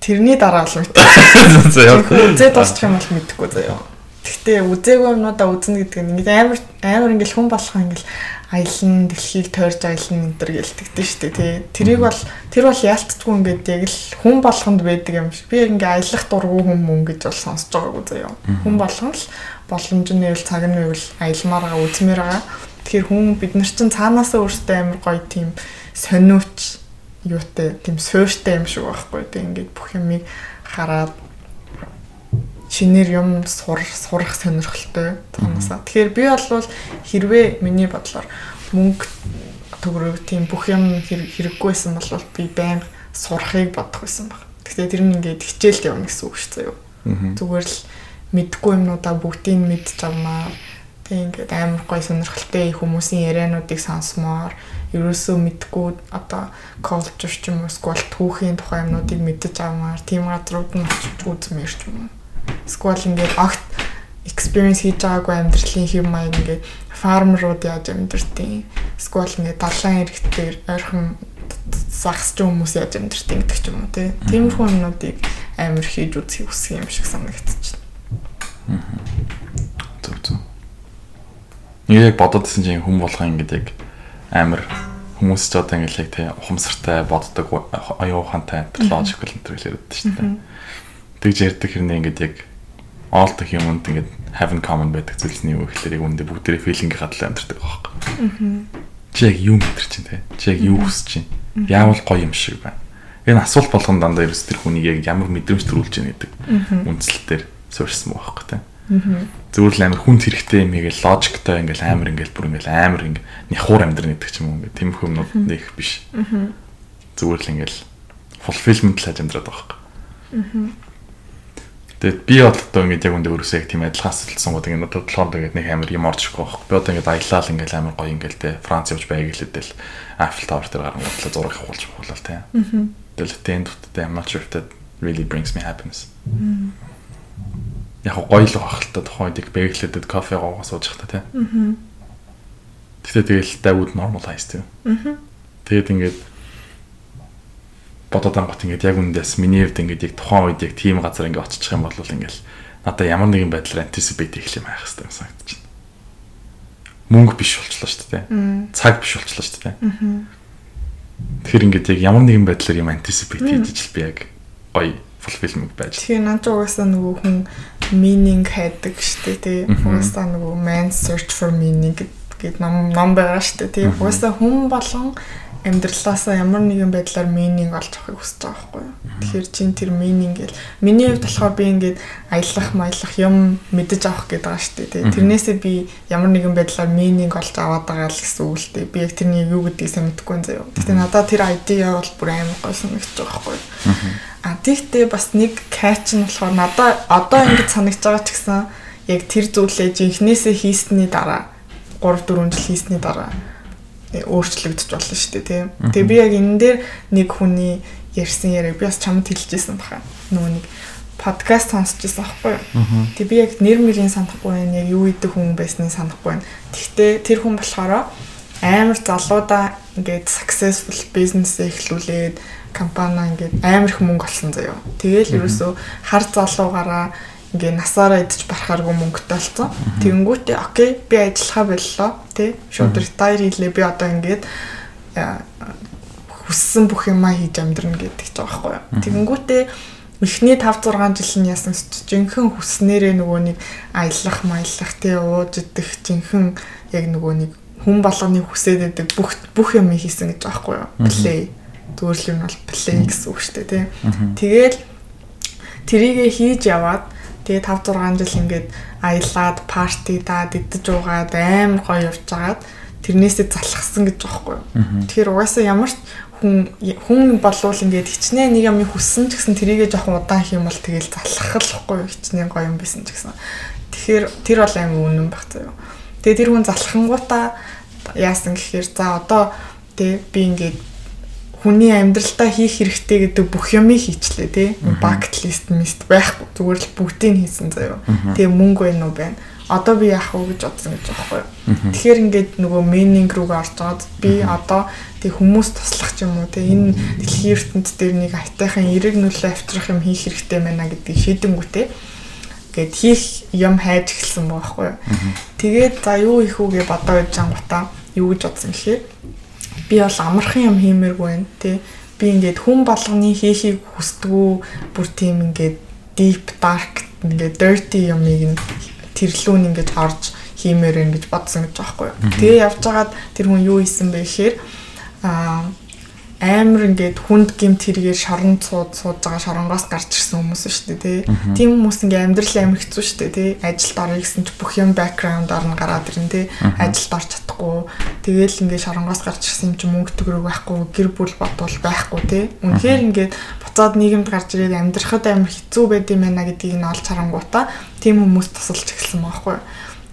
Тэрний дараа л мэдээ. За яг. Үзээд дуусчих юм бол мэдэхгүй заяа. Гэхдээ үзээгүй юмнуудаа үзнэ гэдэг нь ингээд амар амар ингээд хүн болохоо ингээд аялан дэлхийг тойрж аялан энэ төр гэлтэгдэн шүү дээ тий. Тэрийг бол тэр бол яалтчгүй ингээд яг л хүн болгонд байдаг юм шиг. Би ингээд аялах дургүй хүн мөн гэж бол сонсож байгаагүй заяа. Хүн болгон л боломж нь байвал цаг нь байвал аялмаар байгаа үзмээр байгаа. Тэгэхээр хүн бид нар чинь цаанаасаа өөртөө амар гоё тийм сониуч юутай тийм суурьтай юм шиг байхгүй тийм ингээд бүх юмыг хараад шинээр юм сур сурах сонирхолтой цаанаасаа. Тэгэхээр би бол хэрвээ миний бодлоор мөнгө төгрөг тийм бүх юм хэрэггүйсэн бол би байнга сурахыг бодох байсан баг. Гэхдээ тэр нь ингээд хичээлд явна гэсэн үг шүү дээ. Зүгээр л мэдгүй юмнуудаа бүгдийг мэдж авмаа Тийм ингээд амар гой сонирхолтой хүмүүсийн яриануудыг сонсмоор ерөөсөө мэдгүй одоо колчур ч юм уу сквал түүхийн тухай юмнуудыг мэдэж авмаар тийм газрууд нь очиж үзмээр ч юм уу. Сквал ингээд огт experience хийж байгаагүй амьдралын хэм маяг ингээд фармрууд яаж амьдртыг. Сквал ингээд далайн иргэдээр ойрхон загсч хүмүүс яаж амьдртыг гэдэг ч юм уу тийм. Тиймэрхүү юмнуудыг амар хийж үзхийг хүсэх юм шиг санагдчихэ. Аа Нэг яг бодоод исэн чинь хүм болох юм гэдэг яг амар хүмүүс ч одоо ингээл яг тий ухамсартай боддог оюун ухаантай логикл энэ төр хэлээд шүү дээ. Тэгж ярьдаг хэрнээ ингээд яг all the human ингээд have in common байдаг зүйлсний юу гэхээр яг үндэ бүгдээрээ feeling хадл амьдэрдэг байгаа байхгүй. Чи яг юу мэдэр чинь тий? Чи яг юу хүсэж чинь? Яавал гоё юм шиг байна. Энэ асуулт болгон дандаа ерөөс тэр хүнийг яг ямар мэдрэмж төрүүлж байна гэдэг үндсэл дээр суурьсан байхгүй тий Зүгээр л амар хүнд хэрэгтэй юм игээл логиктой ингээл амар ингээл бүр ингээл амар ингээл няхуур амьдрын гэдэг ч юм уу ингээд тийм хүмүүд нэх биш. Зүгээр л ингээл fulfillment л амьдраад байгаа юм. Тэгээд би одоо ингээд яг үндэ өөрөөсөө яг тийм адилхан асуултсан гоо ингээд одоо болохоор ингээд нэг амар юм орж ирэхгүй байхгүй. Би одоо ингээд аялал ингээд амар гоё ингээд те Франц явж байг гэлээдэл Eiffel Tower дээр гарсан бодлоо зураг авахулж болол те. Тэгэл тэнд дуттай I'm not sure if that really brings me happiness. Яг гоё л байх л та тухайн үед бэглэдэд кофе гоогоо сууж захта тий. Аа. Тэгтээ тэгэл would normalize тий. Аа. Тэгээд ингээд бодоод ангот ингээд яг үнэндээс миний хувьд ингээд яг тухайн үед яг тийм газар ингээд очичих юм бол ингээд надаа ямар нэгэн байдлаар anticipate хийх юм байх хэрэгтэй байна. Мөнгө биш болчлоо шүү дээ. Цаг биш болчлоо шүү дээ. Тэгэхээр ингээд яг ямар нэгэн байдлаар юм anticipate хийж би яг гоё fulfillment байж. Тэгэхээр над угаасаа нөгөө хүн meaning хайдаг штэ тий. Угаасаа нөгөө man search for meaning гэд ном ном байгаа штэ тий. Угаасаа хүн болгон амьдралаасаа ямар нэгэн байдлаар meaning олж авахыг хүсэж байгаа байхгүй юу. Тэгэхээр чин тэр meaning гэл миний хувьд болохоор би ингээд аялах маялах юм мэдэж авах гэдэг байгаа шүү дээ. Тэрнээсээ би ямар нэгэн байдлаар meaning олж аваад байгаа л гэсэн үг л дээ. Би яг тэрний юу гэдгийг сайн мэдэхгүй заяа. Гэтэ надад тэр idea бол бүр амар гоё санагдаж байгаа байхгүй юу. А тэгтээ бас нэг catch нь болохоор надад одоо ингэж санагдаж байгаа ч гэсэн яг тэр зүйлээ жинхнээсээ хийсний дараа 3 4 жил хийсний дараа өөрчлөгдөж болно шүү дээ тийм. Тэгээ би яг энэ дээр нэг хүний ярьсан яриаг би бас чамд хэлчихсэн баха. Нөгөө нэг подкаст сонсч байсан аахгүй юу. Тэгээ би яг нэр мөрийн санахгүй байна. Яг юу идэх хүн байсныг санахгүй байна. Тэгтээ тэр хүн болохоор амар залуудаа ингээд successful business эхлүүлээд компани ингээд амар их мөнгө олсон заяа. Тэгээл ерөөсөө хар залуугаараа ингээ насаараа идэж барахааргүй мөнгөтэй болсон. Тэгэнгүүтээ окей би ажиллахаа боллоо тий. Шууд retire хийлээ би одоо ингээд хүссэн бүх юмаа хийж амьдрна гэдэг ч байгаа байхгүй юу. Тэгэнгүүтээ эхний 5 6 жил нь яасан ч жинхэнэ хүснээрээ нөгөө нэг аялах маялах тий ууж идэх жинхэнэ яг нөгөө нэг хүн болгоны хүсээд байдаг бүх бүх юм хийсэн гэж байгаа байхгүй юу. Play зүгээр л юм бол play гэсэн үг шүү дээ тий. Тэгэл тэрийгэ хийж яваад Тэгээ 5 6 жил ингээд аялаад парти даад идэж уугаад амар гоё явж байгаад тэрнээсээ залхсан гэж байхгүй. Тэгэхээр угаасаа ямар ч хүн хүн болвол ингээд хичнээн нэг юм хүссэн ч гэсэн тэрийгээ жоохон удаан хийм бол тэгэл залхах л байхгүй хичнээн гоё юм байсан ч гэсэн. Тэгэхээр тэр бол амар үнэн баг заяа. Тэгээ тэр хүн залхангуудаа яасан гэхээр за одоо тэгээ би ингээд хүний амьдралдаа хийх хэрэгтэй гэдэг бүх юмыг хийчлээ тий. Bucket list мист байхгүй. Зүгээр л бүгдийг хийсэн заяа. Тэгээ мөнгө байна уу байна. Одоо би яах вэ гэж бодсон гэж байгаа байхгүй. Тэгэхээр ингээд нөгөө meaning руугаа орж байгаад би одоо тэг хүмүүс туслах ч юм уу тэг энэ дэлхийн ертөнд дээр нэг айтайхан эрэг нүлээ авчрах юм хийх хэрэгтэй байна гэдгийг шийдэнгүүтээ гээд хийх юм хайж эхэлсэн байгаа байхгүй. Тэгээд за юу их үгээ бодоо гэж ангуутаа юу гэж бодсон гэхээр би бол амархан юм хиймээргүй байна тий. Би ингээд хүн болгоны хийхийг хүсдэггүй бүр тийм ингээд deep dark ингээд dirty юмыг нь тэрлүүн ингээд орж хиймээр ингэж бодсон гэж байгаа байхгүй юу. Тэгээ явж байгаад тэр хүн юу хийсэн бэ гэхээр аа амар ингээд хүнд гимт хэрэгээр шоронд сууд сууж байгаа шоронгоос гарч ирсэн хүмүүс шүү дээ тий. Тийм хүмүүс ингээ амьдрал амар хэцүү шүү дээ тий. Ажилд орё гэсэн чи бүх юм бэкграундаар нь гараад ирнэ тий. Ажилд орч чадахгүй. Тэгээл ингээ шоронгоос гарч ирсэн юм чи мөнгө төгрөг байхгүй, гэр бүл бодвол байхгүй тий. Үнэхээр ингээд буцаад нийгэмд гарч ирээд амьдрахад амар хэцүү байд юм байна гэдгийг нь олж харангуутаа тийм хүмүүс тусалж эхэлсэн байхгүй юу.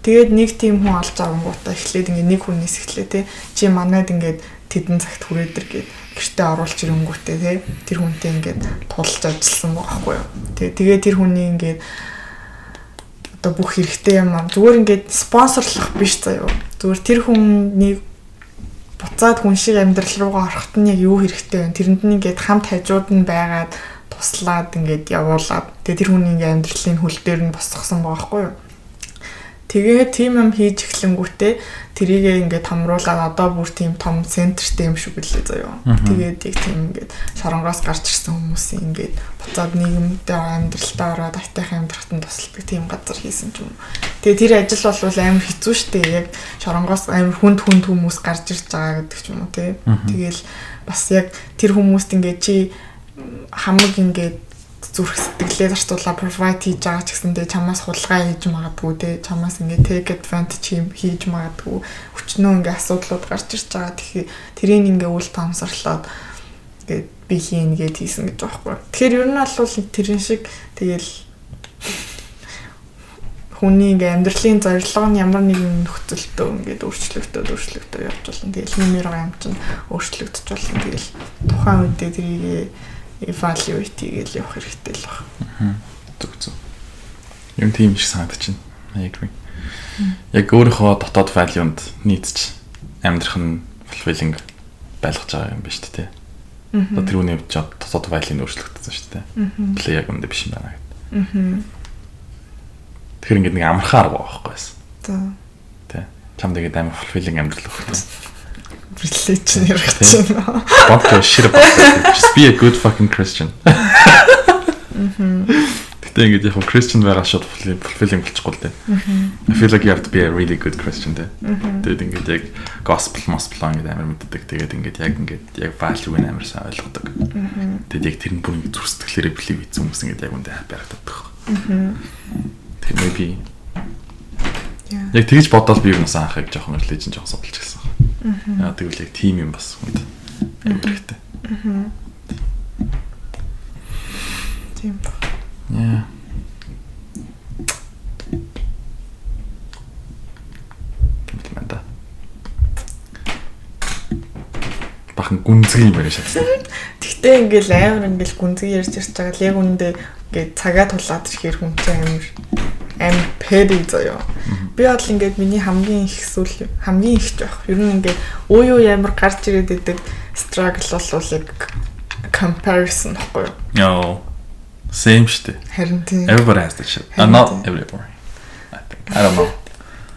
Тэгээд нэг тийм хүн олж авангуудаа эхлээд ингээ нэг хүнээс эхлэе те чи манайд ингээд тэдэн цагт хүрээдэр гээд гэртээ оруулж ирэнгүүтээ тий тэр хүнтэй ингээд тулж ажилласан байхгүй юу. Тэгээ тэгээ тэр хүний ингээд одоо бүх хэрэгтэй юм аа зүгээр ингээд спонсорлох биш заяа. Зүгээр тэр хүнийг буцаад хүн шиг амьдрал руугаа орохт нь яг юу хэрэгтэй вэ? Тэрэнд нь ингээд хамт хажууд нь байгаад туслаад ингээд явуулаад тэгээ тэр хүний ингээд амьдралын хөл дээр нь босгосон байгаа байхгүй юу? Тэгээ тийм юм хийж эхлэнгүүтээ тэрийгээ ингээд томруулаад одоо бүр тийм том центртэй юм шиг билээ заяа. Тэгээд яг тийм ингээд шоронгоос гарч ирсэн хүмүүсийн ингээд буцаад нийгэмдээ амьдралтаа ороод айтайхан амьдрахад нь тусалдаг тийм газар хийсэн ч юм. Тэгээ тэр ажил бол амар хэцүү шттэ. Яг шоронгоос амар хүнд хүнд хүмүүс гарч ирж байгаа гэдэг ч юм уу тий. Тэгээл бас яг тэр хүмүүст ингээд чи хамаг ингээд зүрх сэтгэлээ зарцуулаа provide хийж байгаа ч гэсэндээ чамаас хулгай хийж магадгүй те чамаас ингээ take advantage хийж магадгүй өчнөө ингээ асуудлууд гарч ирж байгаа тэгэхээр тэрийг ингээ үл таамсарлаад ингээ би хийн гэд хийсэн гэж байгаа байхгүй. Тэгэхээр ер нь бол тэрэн шиг тэгэл хүний ингээ амьдралын зорилго нь ямар нэгэн нөхцөлтөө ингээд өөрчлөгдөд өөрчлөгдөд явж болно. Тэгэл нэмэр юм чинь өөрчлөгдөж болно. Тэгэл тухайн үедээ тэрийг evaluate хийгээл явах хэрэгтэй л байна. Зүг зүг. Юм тийм шиг санагдаж байна. I agree. Яг өөрийнхөө дотоод value-нд нийцж амьдрах нь fulfilling байлгаж байгаа юм байна шүү дээ. Одоо тэр үний ч дотоод value нь өөрчлөгдсөн шүү дээ. Плей яг үндэ биш юм байна гэдэг. Тэгэхээр ингээд нэг амархан арга байгаа байхгүй юу? За. Тэ. Чамд ингээд амар fulfilling амьдрал өгөх. Релич ярих. Don't give a shit about that. Just be a good fucking Christian. Гэтэ ингээд яг Christian байгаа шууд fulfilling болчихгүй л дээ. I feel like you have to be a really good Christian дээ. Тэгээд ингээд яг gospel gospel ингээд амар мэддэг. Тэгээд ингээд яг ингээд яг value-г амар сайн ойлгодог. Тэгээд яг тэр нь бүр ингээд зүрх сэтгэлээрээ believe хийсэн хүмүүс ингээд яг үндэ happy харагддаг. Тэгээд maybe Яг тэгж бодоод би юу насан анхыг жоохон religion жоохон судалж гисэн. Аа тэгвэл яг team юм бас хүнд хэрэгтэй. Тийм. Яа. Комплимента. Бахан гүнзгий юм байна шатсан. Тэгтээ ингээл амар ингээл гүнзгий ярьж ирж байгаа л яг үндэ ингээд цагаа тулаад ирэхээр хүн чинь амар амар пэри заяа. Би бол ингээд миний хамгийн их зүйл хамгийн их жоох. Ер нь ингээд уу юу ямар гарч ирээд идэг struggle бол яг comparison гэхгүй юу? Яа. Same штэ. Харин тийм. Everybody has that shit. Uh, not everybody. I think. I don't know.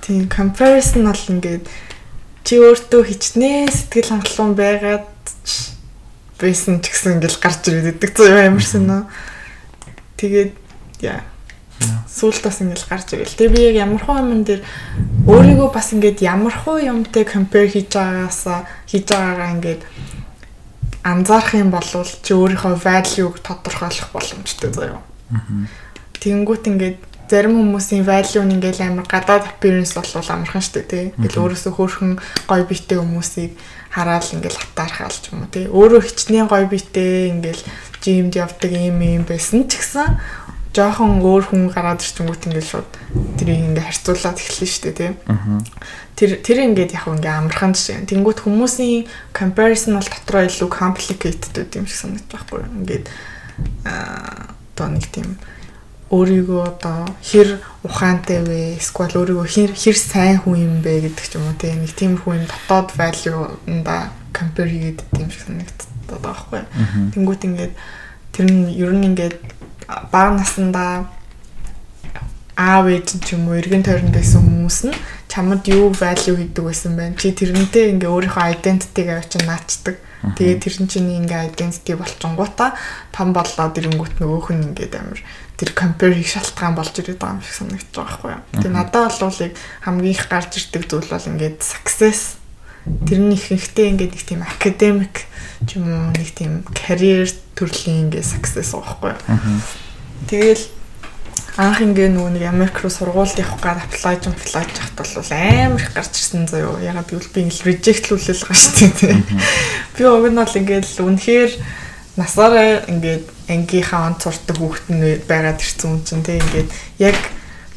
Тийм comparison бол ингээд чи өөртөө хичнээн сэтгэл хангалуун байгаад байсан ч гэсэн ингээл гарч ирээд идэг зөө ямарсан нөө. Тэгээд яа. Сүүлд бас ингээл гарч ирэл. Тэгээ би яг ямархуу юм дээр өөрийгөө бас ингээд ямархуу юмтай compare хийж байгаагаасаа хийж байгаагаа ингээд анзаарах юм бол чи өөрийнхөө value-г тодорхойлох боломжтой заяа. Тэнгүүт ингээд зарим хүмүүсийн value нь ингээл амар гадаад appearance болвол амархан штэ тий. Ингээл өөрөөсөө хөөрхөн гой биетэй хүмүүсийг хараад ингээл хатаархаал ч юм уу тий. Өөрөө хичнээн гой биетэй ингээл жимд явдаг юм юм байсан ч гэсэн жоохон өөр хүн гараад ирчингүүт ингээл шууд тэрийг ингээ харьцуулаад эхэлнэ штэ тий. Тэр тэр ингээд яг ингээ амархан жишээ. Тэнгүүт хүмүүсийн comparison бол дотроо илүү complicated байд юм шиг санагдаж байхгүй юу. Ингээд аа одоо нэг тийм өөрийгөө одоо хэр ухаантай вэ? Эсвэл өөрийгөө хэр хэр сайн хүн юм бэ гэдэг ч юм уу те нэг тийм хүн дотоод value-нда compare хийгээд тийм шиг санагддаг байхгүй. Тэнгүүт ингээд тэр нь ер нь ингээд бага насандаа аав ээж ч юм уу эргэн тойронд байсан хүмүүс нь чамд юу value хийдэг байсан байна. Чи тэрнтэй ингээ өөрийнхөө identity-г авчи наачдаг. Тэгээд тэр чинь ингээ identity болчингуудаа том болоод ирэнгүүт нөгөөх нь ингээд амар тэр compare хийх шалтгаан болж ирээд байгаа юм шиг санагдаж байгаа байхгүй юу. Тэгээ надад бол яг хамгийн их гарч ирдэг зүйл бол ингээд success тэрний ихэнхдээ ингээд нэг тийм academic ч юм уу нэг тийм career төрлийн ингээд байгаа байхгүй. Тэгэл анх ингээ нөгөө нэг Америк руу сургуульд явах гад apply жин apply жахт бол амар их гарч ирсэн заяо. Ягаад гэвэл би ингээл rejectlүүлэл шүү дээ. Би уг нь бол ингээл үнэхээр насаараа ингээд ангийнхаа онц сурдаг хүүхэд нь байгаад ирсэн юм чинь тий ингээд яг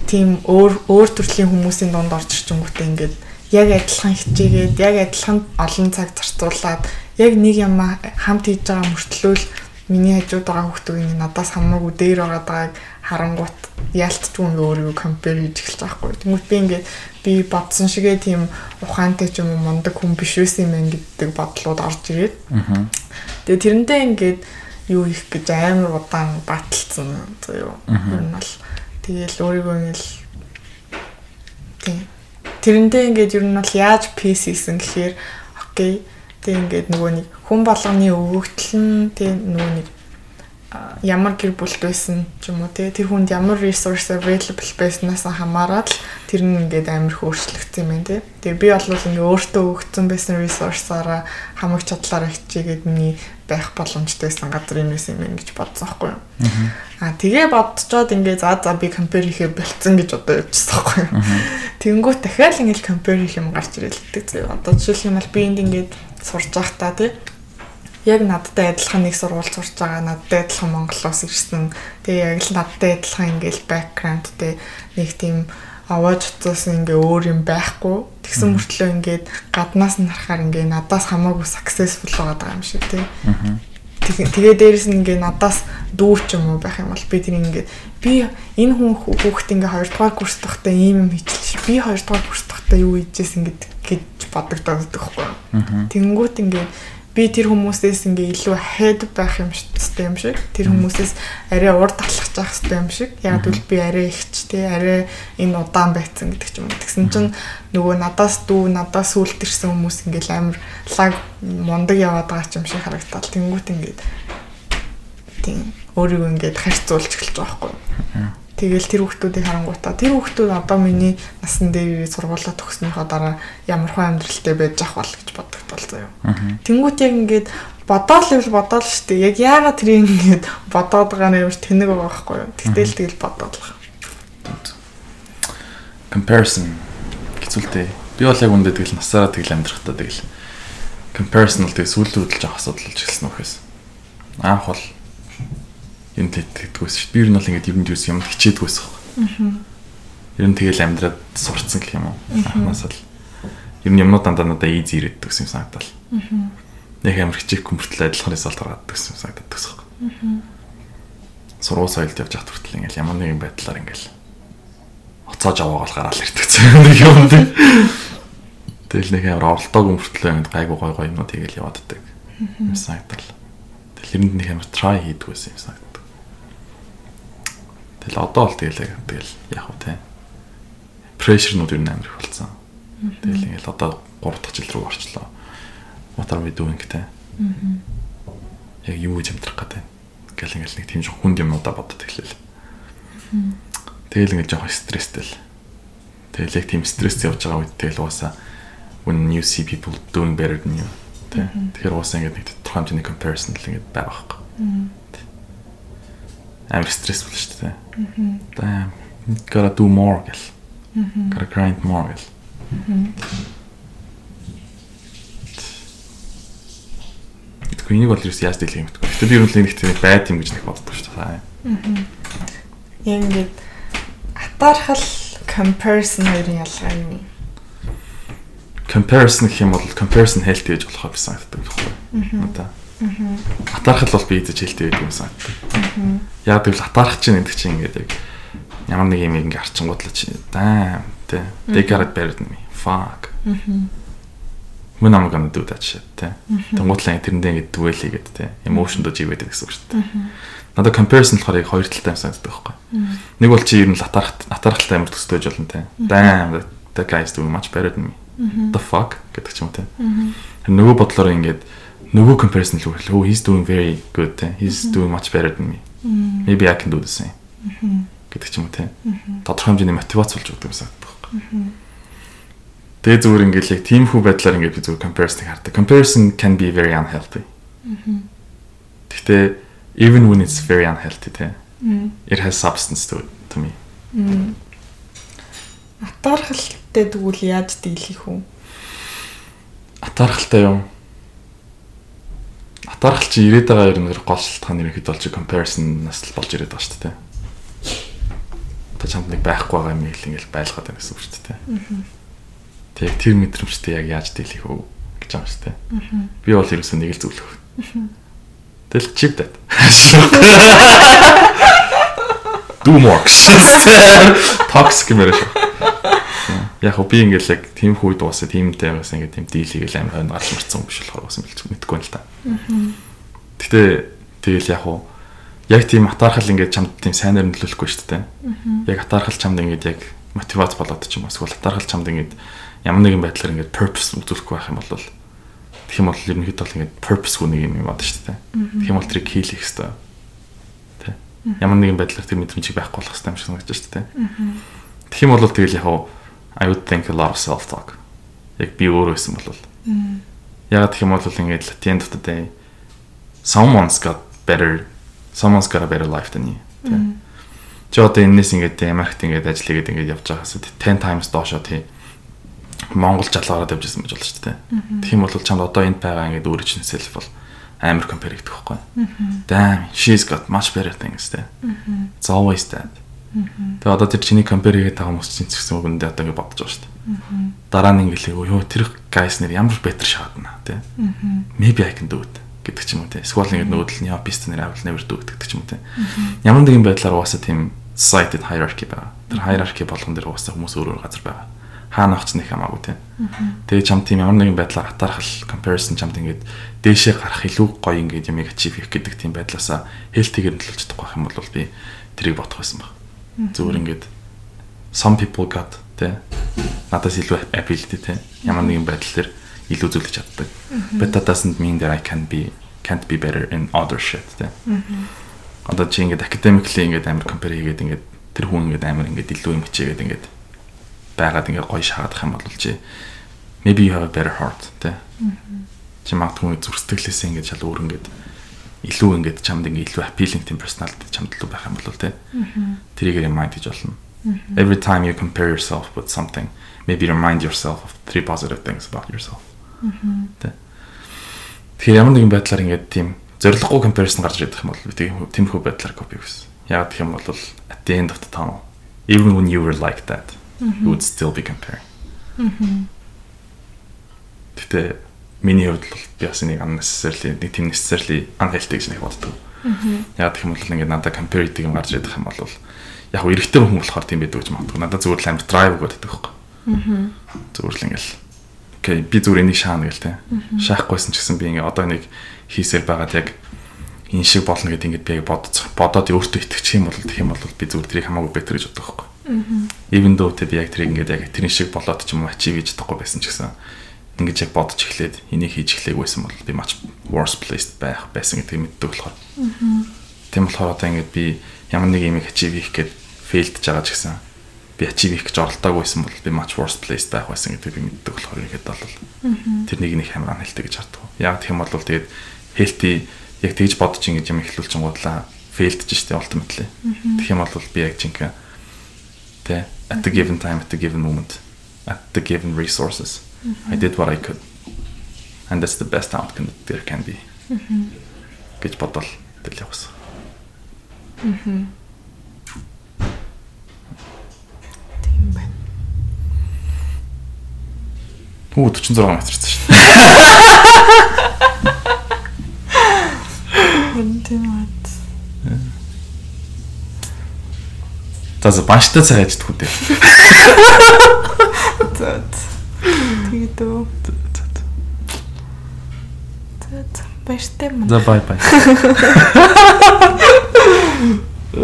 тийм өөр өөр төрлийн хүмүүсийн донд орж ирчингүүтээ ингээд яг адилхан хичээгээд яг адилхан олон цаг зарцуулаад яг нэг юм хамт хийж байгаа мөртлөөл миний хажууд байгаа хүүхдүүд надаас хамаагүй дээр байгаа байгааг харангуут яалтчгүй ингээ өөрийгөө компер хийж эхэлж байгаа хгүй. Тэнгүүт би ингээ би бодсон шигээ тийм ухаантай ч юм уу мундаг хүн биш байсан юм гэдэг бодлууд орж ирээд. Тэгээ тэрнтэй ингээд юу их гэж амар удаан баталсан зөө. Тэр нь бол тэгээл өөрийгөө ингээл тийм тэрнтэй ингээд ер нь бол яаж пис хийсэн гэхээр окей тэг ингээд нөгөө нэг хүн болгоны өвөгдөл нь тэг нөгөө нэг ямар гэр бүлт байсан ч юм уу те тэр хүнд ямар resource available байснаас хамаарат л тэр нь ингээд амар их өөрчлөгдсөн юм те. Тэгээ би бол ингээ өөртөө өгсөн байсан resource-аараа хамаг чадлаараа хичээгээд миний байх боломжтойсэн газар юм байсан юм гэж бодсон байхгүй юу. Аа тэгээ бодцоод ингээ за за би compare хийхээ болцсон гэж одоо явчихсан байхгүй юу. Тэнгүүт дахиад ингээ compare хийх юм гарч ирэлдэг зөө. Одоо жишээлх юм бол би энд ингээд сурж байхдаа те яг надтай адилхан нэг сургууль сурч байгаа надтай адилхан Монголоос ирсэн. Тэгээ яг л надтай адилхан ингээл бэкграунд тэ нэг тийм аваад утсаас ингээ өөр юм байхгүй. Тэгсэн мөртлөө ингээд гаднаас нь харахаар ингээ надаас хамаагүй successful байгаа юм шиг тий. тэгээ дээрэс нь ингээ надаас дүү ч юм уу байх юм бол би тэр ингээ би энэ хүн хүүхэд ингээ хоёрдугаар курс тахта ийм юм хийчихлээ. Би хоёрдугаар курс тахта юу хийжсэн ингээ гэж бодогдоод байхгүй. Тэнгүүт ингээ би тэр хүмүүсээс ингээ илүү ahead байх юм шигтэй юм шиг тэр хүмүүсээс арай урд талхаж явах хэрэгтэй юм шиг яг л би арай ихч тий арай энэ удаан байцсан гэдэг ч юм уу. Тэгсэн чинь нөгөө надаас дүү надаас үлдэрсэн хүмүүс ингээл амар лаг мундаг яваад байгаа юм шиг харагдтал. Тэнгуут ингээд тийм өөрийгөө ингээд харьцуулж эхэлж байгаа байхгүй Тэгэл тэр хүүхдүүдийг харангуйтаа. Тэр хүүхдүүд одоо миний насан дээр сургуулаа төгснөхийн дараа ямар хөө амьдралтай байж ах бол гэж бодогдвол заяа. Тэнгүүт яг ингээд бодоол л бодоол штэ. Яг яагаад тэр ингээд бодоод байгаа нэрш тэнэг байгаа байхгүй юу? Тэгтэл тэгэл бодоод байгаа. Comparison хэцүүлтэй. Би бол яг үндэ тэгэл насаараа тэгэл амьдрахтаа тэгэл comparison л тэгээ сүүл рүү л жоох асуудал болж эхэлсэн үхээс. Анх бол юм тэгдэггүйс шүү. Би ер нь бол ингээд юм дүүс юм хичээдгүйс байна. Ер нь тэгэл амьдраад сурцсан гэх юм уу. Анханаас л ер нь юмнууд дандаа надаа easy ирээд төгс юм санагдал. Нэг амар хичээхгүй мөртлөө адилхан результат гаргаад төгс юм санагдаад төгс байна. Сургууль соёлд явж хат хүртэл ингээл ямар нэгэн байдлаар ингээл хоцоож аваагаал гараал ирдэг нэг юм тийм. Тэгэл нэг амар оролдоогүй мөртлөө ингээд гайгүй гой гой юмнууд тэгэл яваад ддаг. Юм санагдал. Тэгэл эрэнд нэг амар try хийдэг байсан юм санагдал. Тэгэл одоо бол тэгэл тэгэл яг уу те. Прешернууд юу нээр болсон. Тэгэл ингээл одоо 3 дахь жил рүү орчлоо. What are we doing те. Яг юу гэж амтрах гэдэг. Ингээл ингээл нэг тийм жоох хүнд юмудаа бодод эхлэв. Тэгэл ингээл жоох стресстэй л. Тэгэл яг тийм стресс явж байгаа үед тэгэл угаасаа when you see people doing better than you. Тэгэхээр угаасаа ингээд нэг тодорхой хэмжээний comparison л ингээд байгаа байхгүй амар стрессфул шүү дээ. Аа. Gotta do more гэл. Gotta grind more гэл. Тэгэхгүй энийг бол юу яаж дийлэх юм бэ? Гэтэ би ер нь л нэг тийм байд юм гэж нэг боддог шүү дээ. Аа. Яг ингээд атаархал comparison хоёрын ялгаа юм? Comparison гэх юм бол comparison healthy гэж болох гэсэн санагддаг байхгүй юу? Одоо Атаархал бол би идэж хэлтэй байдаг юм санагдав. Яг тэгвэл атаарах чинь гэдэг чинь ингээд яг ямар нэг юм ингээ арчингуудлаа чи даа тэ they got it better than me. Fuck. Мөн ам гана дүү тач тэ тэнгуудлаа тэрэндээ ингээ дүгээл хийгээд тэ emotion дож ивэдэг гэсэн үг шүү дээ. Надад comparison болохоор яг хоёр талтай юм санагддаг байхгүй. Нэг бол чи ер нь атаарах атаархалтай амар төстэй байж болно тэ damn that guy is doing much better than me. The fuck? гэдэг ч юм тэ нөгөө бодлоор ингээд нөгөө comparison л үгүй. Oh, he's doing very good. He's doing much better than me. Maybe I can do the same. гэдэг ч юм уу те. Тодорхой хэмжээний мотивац болж өгдөг юмсаа. Тэгээ зүгээр ингээл яг тийм хүү байдлаар ингээд би зүгээр comparison хардаг. Comparison can be very unhealthy. Гэхдээ even when it's very unhealthy те. It has substance to it to me. Атаархалтай тэгвэл яаж дийлэх үү? Атаархалтай юм Атаархал чи ирээд байгаа ер нь гол шалтгаан ерөнхийд болж comparison-наас л болж ирээд байгаа шүү дээ. Чамд нэг байхгүй байгаа юм хэл ингээл байлгаад байна гэсэн үг шүү дээ. Тэг тэр мэдрэмжтэй яг яаж дийлэх вэ гэж байгаа шүү дээ. Би бол ерөөсөө нэг л зөвлөх. Тэгэл chip that. Do more. Toxic юм яриа шүү яг хөө би ингээл яг тийм хүү дуусаа тиймтэй байгаас ингээд тийм дийл хийгээл амар хойно гарч марцсан биш болохоор бас мэдгүй мэдгүй л та. Гэтэ тэгэл яг хөө яг тийм атаархал ингээд чамд тийм сайнаар нөлөөлөхгүй шүү дээ. Яг атаархал чамд ингээд яг мотивац болоод ч юм уу эсвэл атаархал чамд ингээд ямар нэгэн байдлаар ингээд purpose үзүүлэхгүй байх юм бол тэгэх юм бол ерөнхийдөө бол ингээд purpose-гүй нэг юм байна шүү дээ. Тэгэх юм бол тэрийг хийх хэрэгтэй. Тэ. Ямар нэгэн байдлаар тэр мэдрэмжийг байхгүй болох хэрэгтэй юм шиг санагдаж шүү дээ. Тэгэх юм бол тэгэл яг I would think a lot of self talk. Яг би өөрөө байсан бол. Ягаад гэх юм бол ингээд the day someone's got better someone's got a better life than you. Чи одоо энэс ингээд Америкт ингээд ажил хийгээд ингээд явж байгаас 10 times доошоо тий Монгол жалгаараад явж байсан гэж болно шүү дээ. Тэгэх юм бол чамд одоо энд байгаа ингээд өөрөө чинь self бол амар compare хийх байхгүй. Damn, she's got much better things тий. It's always that. Тэгээ одоо тэр чиний compare хийгээд байгаа хүмүүс чинь гэсэн үг үндэ одоо ингэ бодож байгаа шүү дээ. Дараа нь ингэ хэлээгөө ёо тэр guys нэр ямар better шаадна тий. Maybe I can do it. Гэдэг ч юм уу те. Эсвэл ингээд нөгөө л яа пистонер авал never do гэдэг ч юм уу те. Ямар нэгэн байдлаар угаасаа тийм society hierarchy байгаа. Тэр hierarchy болгон дээр угаасаа хүмүүс өөр өөр газар байгаа. Хаана очсон их хамаагүй те. Тэгээ чам тийм ямар нэгэн байдлаар хатаархал comparison чамд ингээд дээшээ гарах илүү гоё ингээд ямиг achieve хийх гэдэг тийм байдлаасаа healthy-гээр нөлөөлж чадахгүй байх юм бол би тэрийг бодох байсан баг. Зүгээр ингээд some people got те надаас илүү ability те ямар нэгэн байдал дээр илүү зүйлж чаддаг. But that doesn't mean that I can be can't be better in other shit те. Одоо чи ингээд academically ингээд амар compare хийгээд ингээд тэр хүн ингээд амар ингээд илүү юм хичээгээд ингээд байгаад ингээд гоё шахадах юм бол чи maybe you have a better heart те. Чи магадгүй зүрх сэтгэлээсээ ингээд шал өөр ингээд илүү ингээд чамд ингээд илүү appealing тийм personality чамд илүү байх юм бол те. Тэрийг remind хийж болно. Every time you compare yourself with something, maybe remind yourself of three positive things about yourself. Тэ. Тэгэхээр ямар нэгэн байдлаар ингээд тийм зориггүй comparison гарч ирэх юм бол би тийм тиймэрхүү байдлаар copy хийсэн. Яг гэх юм бол at the end of the tunnel even when you were like that you would still be comparing. Гэтэ миний хувьд бол би бас нэг unnecessarily нэг тийм necessarily unhealthy гэж нэг боддог. Яг гэх юм бол ингээд надад compare гэдэг юм гарч ирэх юм бол яг эрэгтэй хүн болохоор тийм байдаг гэж магадгүй. Надад зүгээр л амар drive байдаг байхгүй. Зүгээр л ингээл окей би зүгээр энийг шаана гэл те. Шаахгүйсэн ч гэсэн би ингээ одоо нэг хийсээр байгаад яг энэ шиг болно гэдэг ингээд би бодцох бодоод өөртөө итгэчих юм бол тэгэх юм бол би зүгээр тэрийг хамаагүй бэтэр гэж боддог байхгүй. Even though те би яг тэрийг ингээд яг тэрний шиг болоод ч юм уу achieve хийж чадахгүй байсан ч гэсэн ингэж яг бодож эхлээд энийг хийж эхлээгүйсэн бол би much worse placed байх байсан гэдгийг мэддэг болохоор. Тийм болохоор одоо ингэж би ямар нэг юм achieve хийх гээд failдж байгаа ч гэсэн би achieve хийх гэж оролдоогүйсэн бол би much worse placed байх байсан гэдгийг би мэддэг болохоор ихэд бол тэрнийг нэг хамраа хэлтэй гэж харддаг. Яг тэгэх юм бол тэгээд healthy яг тэгж бодож ингэж юм эхлүүлж гоодлаа failдж штэ ultimately. Тэгэх юм бол би яг жинхэнэ тэ at the given time at the given moment at the given resources I did what I could and that's the best outcome that there can be. гэж бодол тэл явсан. Тийм Уточно здравомислящ също. Демат. Та запашите се речет хотел. Тът. Тигито. Тът. Тът. Беше темно. Да, бай, бай.